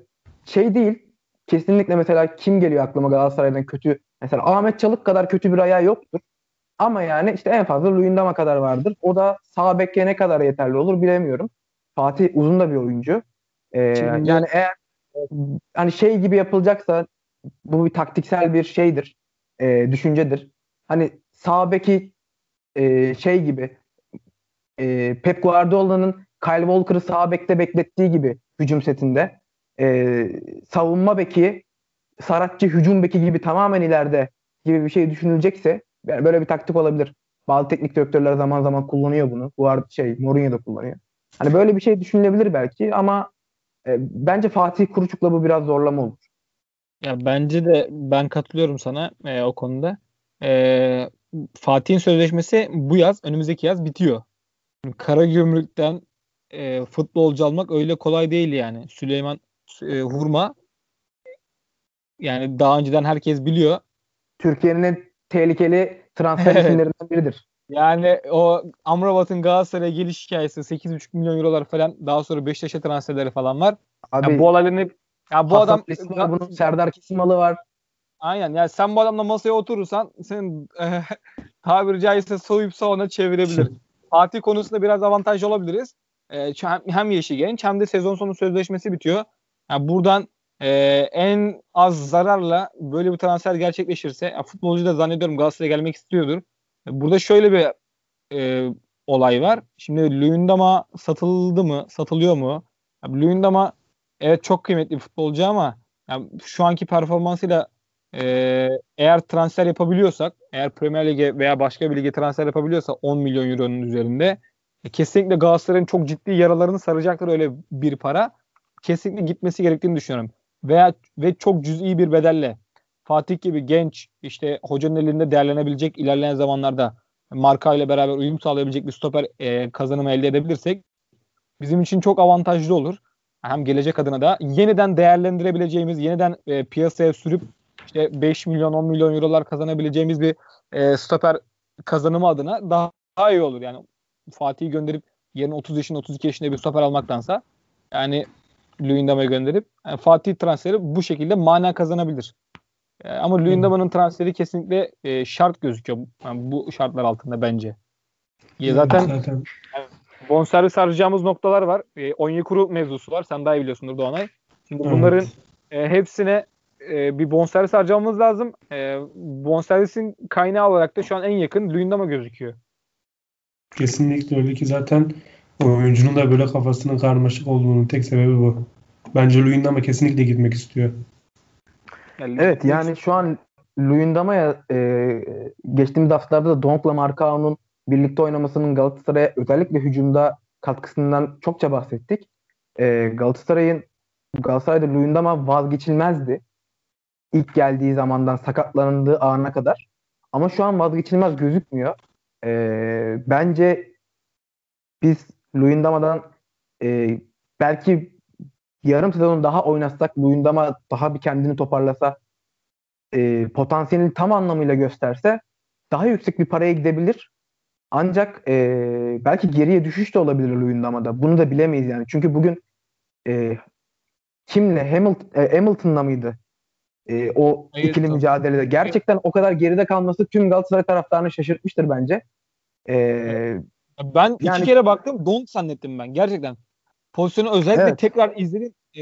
şey değil kesinlikle mesela kim geliyor aklıma Galatasaray'dan kötü mesela Ahmet Çalık kadar kötü bir ayağı yoktur. Ama yani işte en fazla Luyendama kadar vardır. O da sağ bekke ne kadar yeterli olur bilemiyorum. Fatih uzun da bir oyuncu. Ee, Şimdi... Yani eğer hani şey gibi yapılacaksa bu bir taktiksel bir şeydir. E, düşüncedir. Hani sağ beki e, şey gibi e, Pep Guardiola'nın Kyle Walker'ı sağ bekte beklettiği gibi hücum setinde e, savunma beki Saratçı hücum beki gibi tamamen ileride gibi bir şey düşünülecekse yani böyle bir taktik olabilir. Bazı teknik direktörler zaman zaman kullanıyor bunu. Bu arada şey Mourinho da kullanıyor. Hani böyle bir şey düşünülebilir belki ama e, bence Fatih Kuruçuk'la bu biraz zorlama olur. Ya bence de ben katılıyorum sana e, o konuda. E, Fatih'in sözleşmesi bu yaz, önümüzdeki yaz bitiyor. Kara Gümrük'ten e, futbolcu almak öyle kolay değil yani. Süleyman e, Hurma yani daha önceden herkes biliyor. Türkiye'nin en tehlikeli transfer isimlerinden biridir. Yani o Amrabat'ın Galatasaray'a geliş hikayesi 8,5 milyon eurolar falan daha sonra Beşiktaş'a transferleri falan var. Abi, yani bu olayların hep ya bu adam var, bunun Serdar Kisimalı var. Aynen. Yani sen bu adamla masaya oturursan senin e, tabiri caizse soyup ona çevirebilir. Fatih konusunda biraz avantajlı olabiliriz. E, hem yaşı genç hem de sezon sonu sözleşmesi bitiyor. Yani buradan e, en az zararla böyle bir transfer gerçekleşirse ya futbolcu da zannediyorum Galatasaray'a gelmek istiyordur. Burada şöyle bir e, olay var. Şimdi Luyendama satıldı mı? Satılıyor mu? Luyendama evet çok kıymetli bir futbolcu ama yani şu anki performansıyla e, eğer transfer yapabiliyorsak, eğer Premier Lig'e veya başka bir lige transfer yapabiliyorsa 10 milyon euronun üzerinde e, kesinlikle Galatasaray'ın çok ciddi yaralarını saracaktır öyle bir para. Kesinlikle gitmesi gerektiğini düşünüyorum. Veya ve çok cüz'i bir bedelle Fatih gibi genç işte hocanın elinde değerlenebilecek ilerleyen zamanlarda marka ile beraber uyum sağlayabilecek bir stoper e, kazanımı elde edebilirsek bizim için çok avantajlı olur. Hem gelecek adına da yeniden değerlendirebileceğimiz, yeniden e, piyasaya sürüp işte 5 milyon 10 milyon eurolar kazanabileceğimiz bir e, stoper kazanımı adına daha, daha iyi olur. Yani Fatih'i gönderip yerine 30 yaşında 32 yaşında bir stoper almaktansa yani Luyendama'yı gönderip yani Fatih transferi bu şekilde mana kazanabilir. E, ama Luyendama'nın transferi kesinlikle e, şart gözüküyor. Yani bu şartlar altında bence. Ya zaten, zaten. Yani bonservis harcayacağımız noktalar var. E, Onyekuru mevzusu var. Sen daha iyi biliyorsundur Doğanay. Şimdi bunların evet. e, hepsine e, bir bonservis harcamamız lazım. E, bonservisin kaynağı olarak da şu an en yakın Luyendama gözüküyor. Kesinlikle öyle ki zaten oyuncunun da böyle kafasının karmaşık olduğunun tek sebebi bu. Bence Luyendama kesinlikle gitmek istiyor. Yani evet yani şu an Luyendama'ya e, geçtiğimiz haftalarda da Donk'la Markao'nun birlikte oynamasının Galatasaray'a özellikle hücumda katkısından çokça bahsettik. E, Galatasaray'ın Galatasaray'da Luyendama vazgeçilmezdi. İlk geldiği zamandan sakatlandığı ana kadar. Ama şu an vazgeçilmez gözükmüyor. E, bence biz Luyendama'dan e, belki yarım sezon daha oynatsak Luyendama daha bir kendini toparlasa e, potansiyelini tam anlamıyla gösterse daha yüksek bir paraya gidebilir. Ancak e, belki geriye düşüş de olabilir Luyendama'da. Bunu da bilemeyiz yani. Çünkü bugün e, kimle Hamilton, e, Hamilton'la mıydı? E, o Hayır, ikili tabii. mücadelede. Gerçekten o kadar geride kalması tüm Galatasaray taraftarını şaşırtmıştır bence. E, ben yani, iki kere baktım donk zannettim ben gerçekten. Pozisyonu özellikle evet. tekrar izledim. E,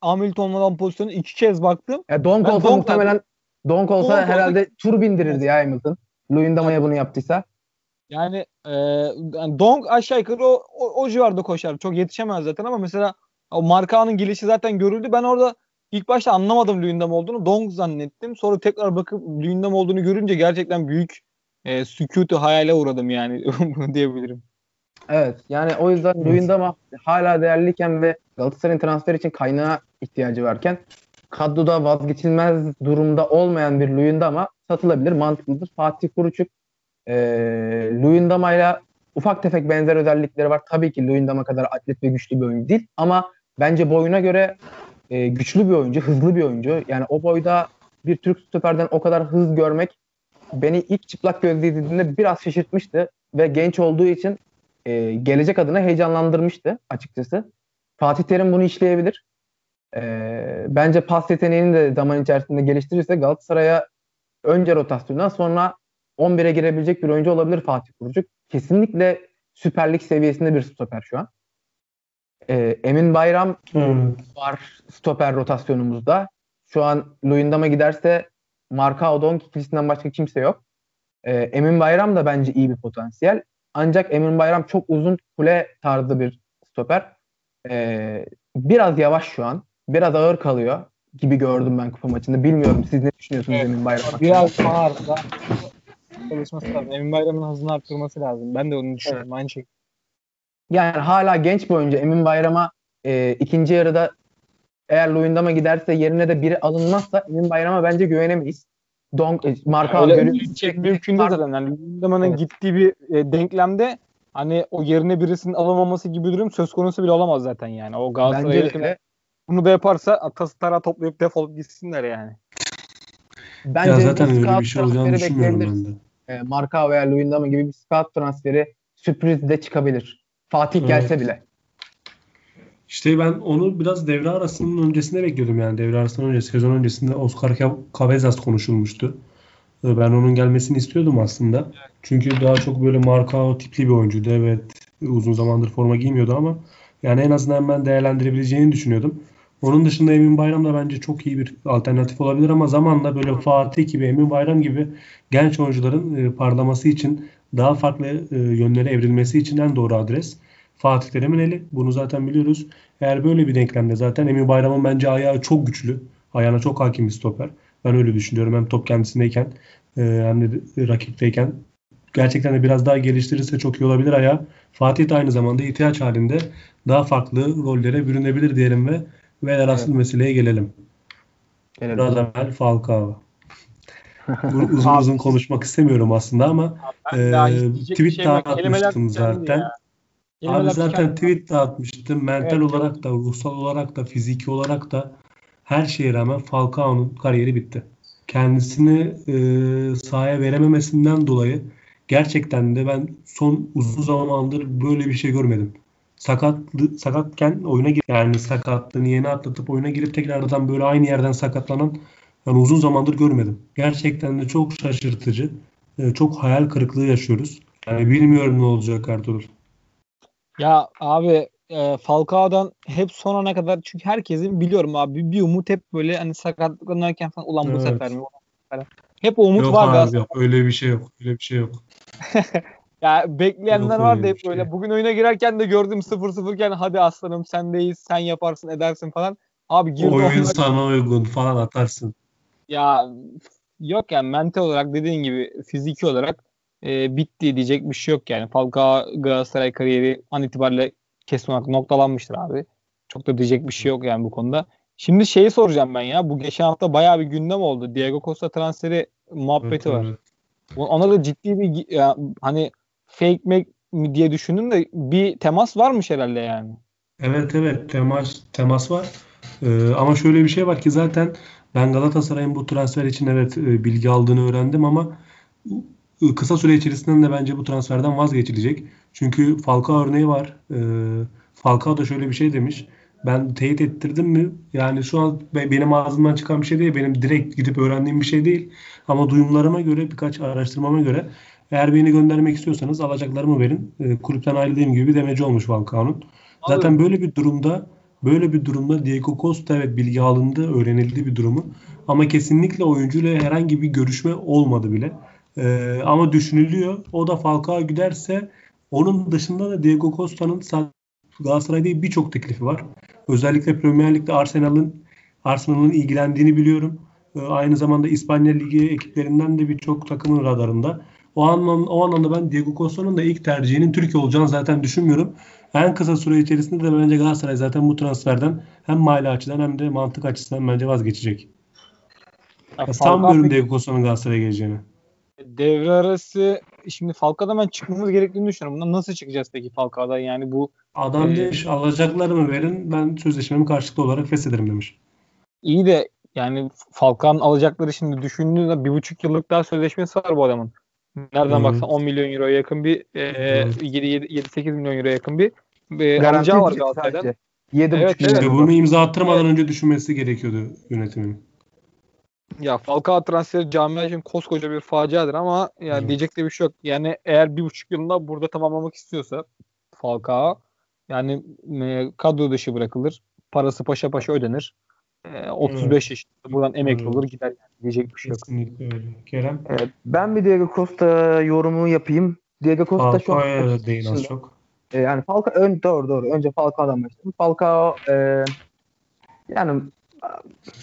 Hamilton olmadan pozisyonu iki kez baktım. E, donk olsa donk muhtemelen donk olsa donk herhalde olsa, tur bindirirdi ya Hamilton. Luyendama'ya bunu yaptıysa. Yani, e, yani Dong aşağı yukarı o, o, o civarda koşar. Çok yetişemez zaten ama mesela o Marka'nın gelişi zaten görüldü. Ben orada ilk başta anlamadım Luyendam olduğunu. Dong zannettim. Sonra tekrar bakıp Luyendam olduğunu görünce gerçekten büyük e, sükutu hayale uğradım yani diyebilirim. Evet yani o yüzden. Luyendam hala değerliyken ve Galatasaray'ın transfer için kaynağa ihtiyacı varken kadroda vazgeçilmez durumda olmayan bir Luyendam'a satılabilir, mantıklıdır. Fatih Kuruçuk e, Luyendama ile ufak tefek benzer özellikleri var. Tabii ki Luyendama kadar atlet ve güçlü bir oyuncu değil ama bence boyuna göre e, güçlü bir oyuncu, hızlı bir oyuncu. Yani o boyda bir Türk stoperden o kadar hız görmek beni ilk çıplak gözle izlediğimde biraz şaşırtmıştı ve genç olduğu için e, gelecek adına heyecanlandırmıştı açıkçası. Fatih Terim bunu işleyebilir. E, bence pas yeteneğini de zaman içerisinde geliştirirse Galatasaray'a önce rotasyona sonra 11'e girebilecek bir oyuncu olabilir Fatih Kurucuk. Kesinlikle Süper Lig seviyesinde bir stoper şu an. Ee, Emin Bayram hmm. var stoper rotasyonumuzda. Şu an Luyendam'a giderse Marka Odonk ikilisinden başka kimse yok. Ee, Emin Bayram da bence iyi bir potansiyel. Ancak Emin Bayram çok uzun kule tarzı bir stoper. Ee, biraz yavaş şu an. Biraz ağır kalıyor gibi gördüm ben kupa maçında. Bilmiyorum siz ne düşünüyorsunuz. Emin Bayram Biraz ağır da çalışması lazım. Emin Bayram'ın hızını arttırması lazım. Ben de onu düşünüyorum. Evet. Aynı şekilde. Yani hala genç bir oyuncu. Emin Bayram'a e, ikinci yarıda eğer Luyendam'a giderse yerine de biri alınmazsa Emin Bayram'a bence güvenemeyiz. Don, e, marka yani. Şey, mümkün değil zaten. Yani Luyendam'ın evet. gittiği bir e, denklemde hani o yerine birisinin alınmaması gibi bir durum söz konusu bile olamaz zaten yani. O Galatasaray'ı bunu da yaparsa tası tara toplayıp defolup gitsinler yani. Bence ya zaten öyle bir şey olacağını düşünmüyorum ben de e, Marka veya Luyendama gibi bir scout transferi sürpriz de çıkabilir. Fatih evet. gelse bile. İşte ben onu biraz devre arasının öncesinde bekliyordum yani. Devre arasının öncesi, sezon öncesinde Oscar Cabezas konuşulmuştu. E, ben onun gelmesini istiyordum aslında. Çünkü daha çok böyle marka tipli bir oyuncuydu. Evet uzun zamandır forma giymiyordu ama yani en azından ben değerlendirebileceğini düşünüyordum. Onun dışında Emin Bayram da bence çok iyi bir alternatif olabilir ama zamanla böyle Fatih gibi, Emin Bayram gibi genç oyuncuların e, parlaması için daha farklı e, yönlere evrilmesi için en doğru adres Fatih Terim'in eli. Bunu zaten biliyoruz. Eğer böyle bir denklemde zaten Emin Bayram'ın bence ayağı çok güçlü. Ayağına çok hakim bir stoper. Ben öyle düşünüyorum. Hem top kendisindeyken e, hem de rakipteyken gerçekten de biraz daha geliştirirse çok iyi olabilir ayağı. Fatih de aynı zamanda ihtiyaç halinde daha farklı rollere bürünebilir diyelim ve ve asıl evet. meseleye gelelim. gelelim. Radamel Falcao. uzun uzun konuşmak istemiyorum aslında ama e, tweet şey dağıtmıştım zaten. Abi zaten tweet dağıtmıştım. Mental evet, olarak da, ruhsal olarak da, fiziki olarak da her şeye rağmen Falcao'nun kariyeri bitti. Kendisini e, sahaya verememesinden dolayı gerçekten de ben son uzun zamandır böyle bir şey görmedim sakatlı, sakatken oyuna gir yani sakatlığını yeni atlatıp oyuna girip tekrardan böyle aynı yerden sakatlanan yani uzun zamandır görmedim. Gerçekten de çok şaşırtıcı. E, çok hayal kırıklığı yaşıyoruz. Yani bilmiyorum ne olacak Ertuğrul. Ya abi e, Falcao'dan hep son ana kadar çünkü herkesin biliyorum abi bir umut hep böyle hani sakatlanırken falan ulan bu evet. sefer mi? Hep o umut yok var abi, yok öyle bir şey yok. Öyle bir şey yok. Ya bekleyenler var da hep böyle. Şey. Bugün oyuna girerken de gördüm 0-0 iken hadi aslanım sendeyiz sen yaparsın edersin falan. Abi girdi Oyun oyuna... sana uygun falan atarsın. Ya yok yani mental olarak dediğin gibi fiziki olarak e, bitti diyecek bir şey yok yani. Falcao Galatasaray kariyeri an itibariyle kesin olarak noktalanmıştır abi. Çok da diyecek bir şey yok yani bu konuda. Şimdi şeyi soracağım ben ya. Bu geçen hafta bayağı bir gündem oldu. Diego Costa transferi muhabbeti evet, var. Evet. Ona da ciddi bir ya, hani fake make mi diye düşündüm de bir temas varmış herhalde yani. Evet evet temas temas var. Ee, ama şöyle bir şey var ki zaten ben Galatasaray'ın bu transfer için evet e, bilgi aldığını öğrendim ama e, kısa süre içerisinde de bence bu transferden vazgeçilecek. Çünkü Falcao örneği var. Ee, Falcao da şöyle bir şey demiş. Ben teyit ettirdim mi? Yani şu an benim ağzımdan çıkan bir şey değil. Benim direkt gidip öğrendiğim bir şey değil. Ama duyumlarıma göre birkaç araştırmama göre eğer beni göndermek istiyorsanız alacaklarımı verin. E, kulüpten ayrıldığım gibi bir demeci olmuş Falcao'nun. Zaten böyle bir durumda böyle bir durumda Diego Costa evet bilgi alındı, öğrenildi bir durumu. Ama kesinlikle oyuncuyla herhangi bir görüşme olmadı bile. E, ama düşünülüyor. O da Falcao giderse onun dışında da Diego Costa'nın Galatasaray'da birçok teklifi var. Özellikle Premier Lig'de Arsenal'ın Arsenal'ın ilgilendiğini biliyorum. E, aynı zamanda İspanya Ligi ekiplerinden de birçok takımın radarında. O anlamda, o anlamda ben Diego Costa'nın da ilk tercihinin Türkiye olacağını zaten düşünmüyorum. En kısa süre içerisinde de bence Galatasaray zaten bu transferden hem mali açıdan hem de mantık açısından bence vazgeçecek. Ya, ya sanmıyorum Diego Costa'nın Galatasaray'a geleceğini. Devre arası şimdi Falcao'dan ben çıkmamız gerektiğini düşünüyorum. Bundan nasıl çıkacağız peki Falcao'dan? Yani bu Adam e, demiş alacaklarımı verin ben sözleşmemi karşılıklı olarak feshederim demiş. İyi de yani Falcao'nun alacakları şimdi düşündüğünde bir buçuk yıllık daha sözleşmesi var bu adamın. Nereden baksan 10 milyon euroya yakın bir e, 7-8 milyon euroya yakın bir e, alacağı var Galatasaray'dan. 7,5 evet, evet. Bunu imza attırmadan evet. önce düşünmesi gerekiyordu yönetimin. Ya Falcao transferi camia için koskoca bir faciadır ama yani evet. diyecek de bir şey yok. Yani eğer bir buçuk yılında burada tamamlamak istiyorsa Falcao yani e, kadro dışı bırakılır. Parası paşa paşa ödenir. E, 35 evet. yaşında buradan emekli evet. olur gider yani. Diyecek bir şey yok. Kesinlikle öyle. Kerem? Evet, ben bir Diego Costa yorumu yapayım. Diego Costa çok değin az çok. E, yani Falcao ön, doğru doğru. Önce Falcao'dan başlayalım. Falcao e, yani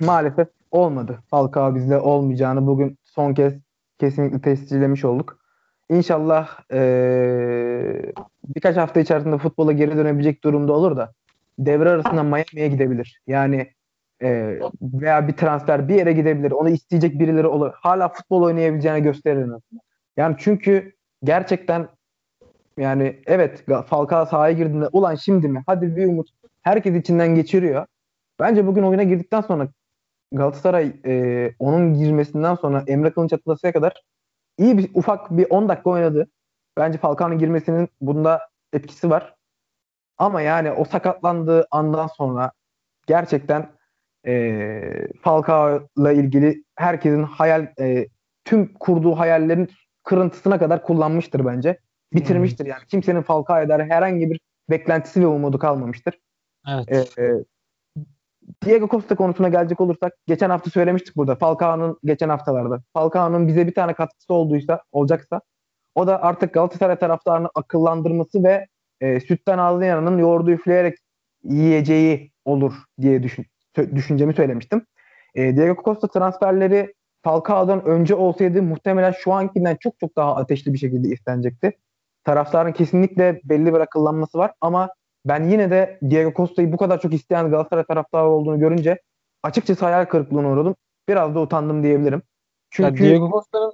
maalesef olmadı. Falcao bizde olmayacağını bugün son kez kesinlikle tescillemiş olduk. İnşallah ee, birkaç hafta içerisinde futbola geri dönebilecek durumda olur da devre arasında Miami'ye gidebilir. Yani e, veya bir transfer bir yere gidebilir. Onu isteyecek birileri olur. Hala futbol oynayabileceğini gösterir. Yani çünkü gerçekten yani evet Falcao sahaya girdiğinde ulan şimdi mi? Hadi bir umut. Herkes içinden geçiriyor. Bence bugün oyuna girdikten sonra Galatasaray e, onun girmesinden sonra Emre Kılınç atlasıya kadar iyi bir ufak bir 10 dakika oynadı. Bence Falcao'nun girmesinin bunda etkisi var. Ama yani o sakatlandığı andan sonra gerçekten e, Falcao'la ilgili herkesin hayal e, tüm kurduğu hayallerin kırıntısına kadar kullanmıştır bence. Bitirmiştir yani. Kimsenin Falcao'ya dair herhangi bir beklentisi ve umudu kalmamıştır. Evet. E, e, Diego Costa konusuna gelecek olursak geçen hafta söylemiştik burada. Falcao'nun geçen haftalarda. Falcao'nun bize bir tane katkısı olduysa, olacaksa o da artık Galatasaray taraftarını akıllandırması ve e, sütten ağlayanın yoğurdu üfleyerek yiyeceği olur diye düşün, düşüncemi söylemiştim. E, Diego Costa transferleri Falcao'dan önce olsaydı muhtemelen şu ankinden çok çok daha ateşli bir şekilde istenecekti. Taraftarın kesinlikle belli bir akıllanması var ama ben yine de Diego Costa'yı bu kadar çok isteyen Galatasaray taraftarı olduğunu görünce açıkçası hayal kırıklığına uğradım. Biraz da utandım diyebilirim. Çünkü ya Diego Costa'nın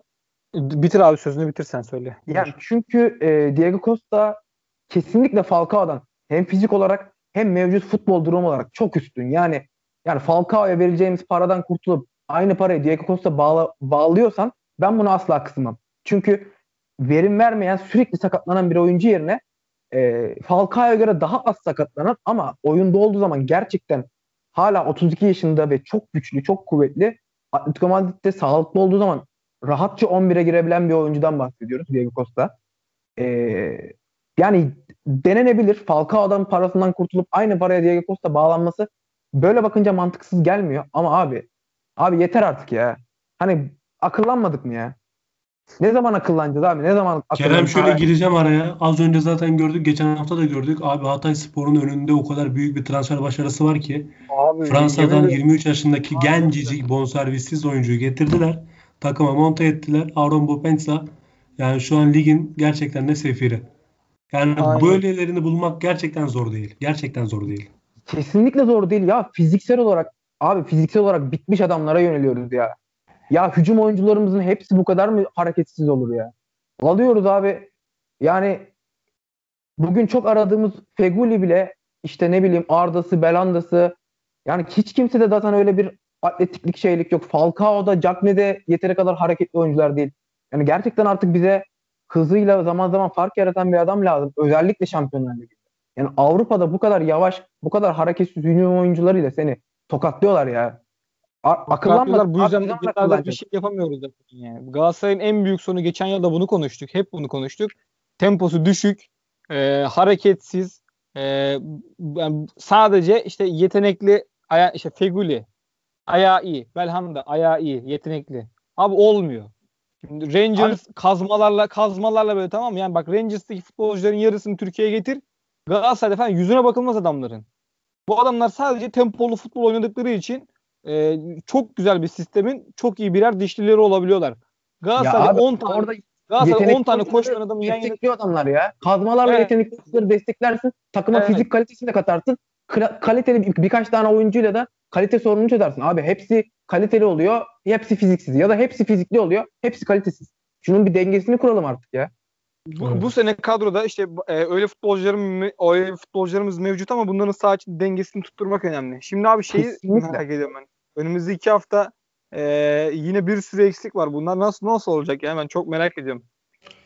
bitir abi sözünü bitirsen söyle. Yani çünkü e, Diego Costa kesinlikle Falcao'dan hem fizik olarak hem mevcut futbol durumu olarak çok üstün. Yani yani Falcao'ya vereceğimiz paradan kurtulup aynı parayı Diego Costa bağla, bağlıyorsan ben bunu asla kısmam. Çünkü verim vermeyen sürekli sakatlanan bir oyuncu yerine e, Falcao'ya göre daha az sakatlanan ama oyunda olduğu zaman gerçekten hala 32 yaşında ve çok güçlü, çok kuvvetli Atletico Madrid'de sağlıklı olduğu zaman rahatça 11'e girebilen bir oyuncudan bahsediyoruz Diego Costa. Ee, yani denenebilir. Falcao'dan parasından kurtulup aynı paraya Diego Costa bağlanması böyle bakınca mantıksız gelmiyor. Ama abi abi yeter artık ya. Hani akıllanmadık mı ya? Ne zaman akıllanacağız abi? Ne zaman Kerem şöyle gireceğim araya. Az önce zaten gördük. Geçen hafta da gördük. Abi Hatay Spor'un önünde o kadar büyük bir transfer başarısı var ki. Abi, Fransa'dan 23 yaşındaki abi, gencicik bonservissiz oyuncuyu getirdiler. Takıma monte ettiler. Aaron Bopensa yani şu an ligin gerçekten de sefiri. Yani Aynen. böylelerini bulmak gerçekten zor değil. Gerçekten zor değil. Kesinlikle zor değil ya. Fiziksel olarak abi fiziksel olarak bitmiş adamlara yöneliyoruz ya. Ya hücum oyuncularımızın hepsi bu kadar mı hareketsiz olur ya? Alıyoruz abi. Yani bugün çok aradığımız Feguli bile işte ne bileyim Arda'sı, Belanda'sı Yani hiç kimse de zaten öyle bir atletiklik şeylik yok. Falcao'da, Cagney'de yeteri kadar hareketli oyuncular değil. Yani gerçekten artık bize hızıyla zaman zaman fark yaratan bir adam lazım. Özellikle Şampiyonlar Ligi'nde. Yani Avrupa'da bu kadar yavaş, bu kadar hareketsiz hücum oyuncularıyla seni tokatlıyorlar ya. A- akıllanma. Bu yüzden akıllanma- biraz bir şey yapamıyoruz yani. Galatasaray'ın en büyük sorunu geçen yıl da bunu konuştuk. Hep bunu konuştuk. Temposu düşük, e, hareketsiz, e, yani sadece işte yetenekli aya, işte Feguli ayağı iyi, Belhanda ayağı iyi, yetenekli. Abi olmuyor. Şimdi Rangers kazmalarla kazmalarla böyle tamam mı? Yani bak Rangers'taki futbolcuların yarısını Türkiye'ye getir. Galatasaray'da falan yüzüne bakılmaz adamların. Bu adamlar sadece tempolu futbol oynadıkları için e, çok güzel bir sistemin çok iyi birer dişlileri olabiliyorlar. Galatasaray'da abi 10 tane orada Galatasaray 10 yetenekli tane koşan adamı yan yana adamlar ya. Kazmalarla Evet. yetenekli desteklersin. Takıma Evet. fizik kalitesini de katarsın. Kla- kaliteli bir- birkaç tane oyuncuyla da kalite sorununu çözersin. Abi hepsi kaliteli oluyor. Hepsi fiziksiz. Ya da hepsi fizikli oluyor. Hepsi kalitesiz. Şunun bir dengesini kuralım artık ya. Bu, Evet. bu sene kadroda işte e, öyle futbolcularım öyle futbolcularımız mevcut ama bunların sağ için dengesini tutturmak önemli. Şimdi abi şeyi Kesinlikle. merak ediyorum ben. Önümüzdeki iki hafta e, yine bir sürü eksik var. Bunlar nasıl nasıl olacak ya? Ben çok merak ediyorum.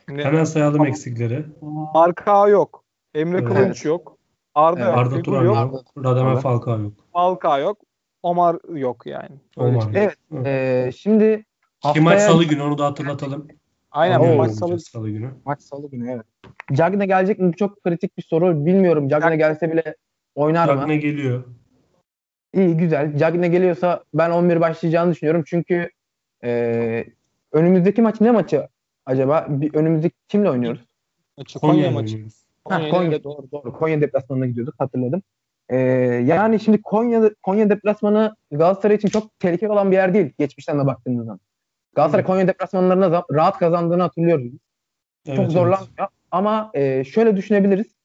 Şimdi Hemen sayalım Tamam. eksikleri. Marka yok. Emre Evet. Kılınç yok. Arda Evet. yok. Arda Turan yok. yok. Radamel. Falcao yok. Falcao yok. Omar yok yani. Öyle Omar. çıkıyor. Evet. Ee, şimdi Ki maç haftaya salı günü onu da hatırlatalım. Aynen bu maç salı. salı günü. maç salı günü evet. Cagne gelecek mi? Bu çok kritik bir soru. Bilmiyorum. Cagne gelse bile oynar mı? Cagne geliyor. İyi güzel. Cagne geliyorsa ben 11 başlayacağını düşünüyorum. Çünkü e, önümüzdeki maç ne maçı acaba? Bir, önümüzdeki kimle oynuyoruz? Maçı, Konya Konya'yla maçı. oynuyoruz. Ha, Konya, Konya doğru doğru. Konya deplasmanına gidiyorduk hatırladım. E, yani şimdi Konya Konya deplasmanı Galatasaray için çok tehlikeli olan bir yer değil. Geçmişten de baktığımız zaman. Galatasaray. Konya deplasmanlarına rahat kazandığını hatırlıyoruz. Evet, çok evet. zorlanmıyor. Ama e, şöyle düşünebiliriz.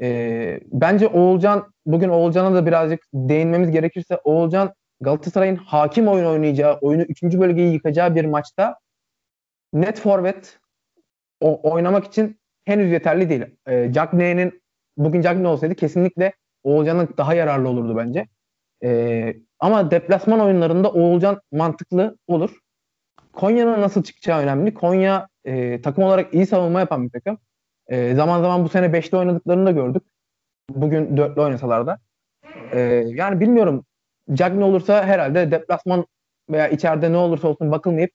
E, bence Oğulcan bugün Oğulcan'a da birazcık değinmemiz gerekirse Oğulcan Galatasaray'ın hakim oyun oynayacağı, oyunu 3. bölgeyi yıkacağı bir maçta net forvet o, oynamak için henüz yeterli değil. E, Cagney'in bugün Cagney olsaydı kesinlikle Oğulcan'ın daha yararlı olurdu bence. E, ama deplasman oyunlarında Oğulcan mantıklı olur. Konya'nın nasıl çıkacağı önemli. Konya e, takım olarak iyi savunma yapan bir takım. E, zaman zaman bu sene 5'li oynadıklarını da gördük. Bugün 4'lü oynasalar da. E, yani bilmiyorum. Cagney olursa herhalde deplasman veya içeride ne olursa olsun bakılmayıp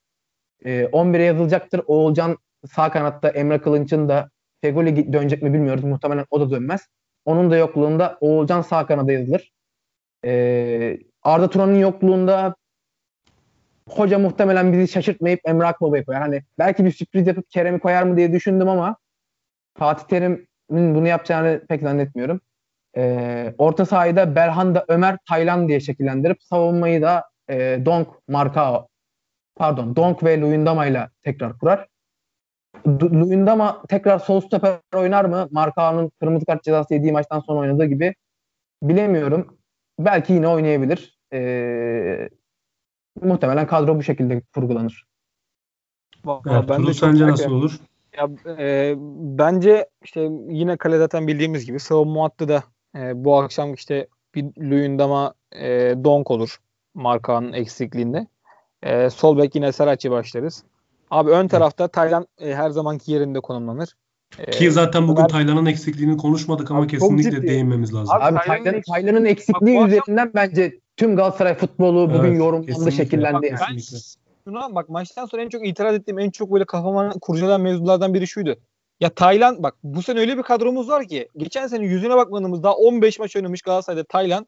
e, 11'e yazılacaktır. Oğulcan sağ kanatta Emre Kılınç'ın da Fegoli dönecek mi bilmiyoruz. Muhtemelen o da dönmez. Onun da yokluğunda Oğulcan sağ kanada yazılır. E, Arda Turan'ın yokluğunda hoca muhtemelen bizi şaşırtmayıp Emre Akbaba'yı koyar. Hani belki bir sürpriz yapıp Kerem'i koyar mı diye düşündüm ama Fatih Terim'in bunu yapacağını pek zannetmiyorum. Ee, orta sahayı da Berhanda Ömer Taylan diye şekillendirip savunmayı da e, Donk Marka pardon Donk ve Luyendama ile tekrar kurar. Luyendama tekrar sol stoper oynar mı? Markao'nun kırmızı kart cezası yediği maçtan sonra oynadığı gibi bilemiyorum. Belki yine oynayabilir. Ee, muhtemelen kadro bu şekilde kurgulanır. Vallahi ben de sence nasıl olur? Ya, e, bence işte yine kale zaten bildiğimiz gibi savunma hattı da e, bu akşam işte bir Luyendama e, Donk olur markanın eksikliğinde. E, sol bek yine Saracchi başlarız. Abi ön tarafta Taylan e, her zamanki yerinde konumlanır. E, Ki zaten bugün Ömer- Taylan'ın eksikliğini konuşmadık ama Abi kesinlikle ciddi. değinmemiz lazım. Abi Abi Taylan'ın Taylan'ın eksikliği Bak üzerinden bence tüm Galatasaray futbolu bugün Evet, yorumlandı, kesinlikle. şekillendi. Bak ben şuna bak maçtan sonra en çok itiraz ettiğim, en çok böyle kafama kurcalayan mevzulardan biri şuydu. Ya Taylan bak bu sene öyle bir kadromuz var ki geçen sene yüzüne bakmadığımız daha 15 maç oynamış Galatasaray'da Taylan.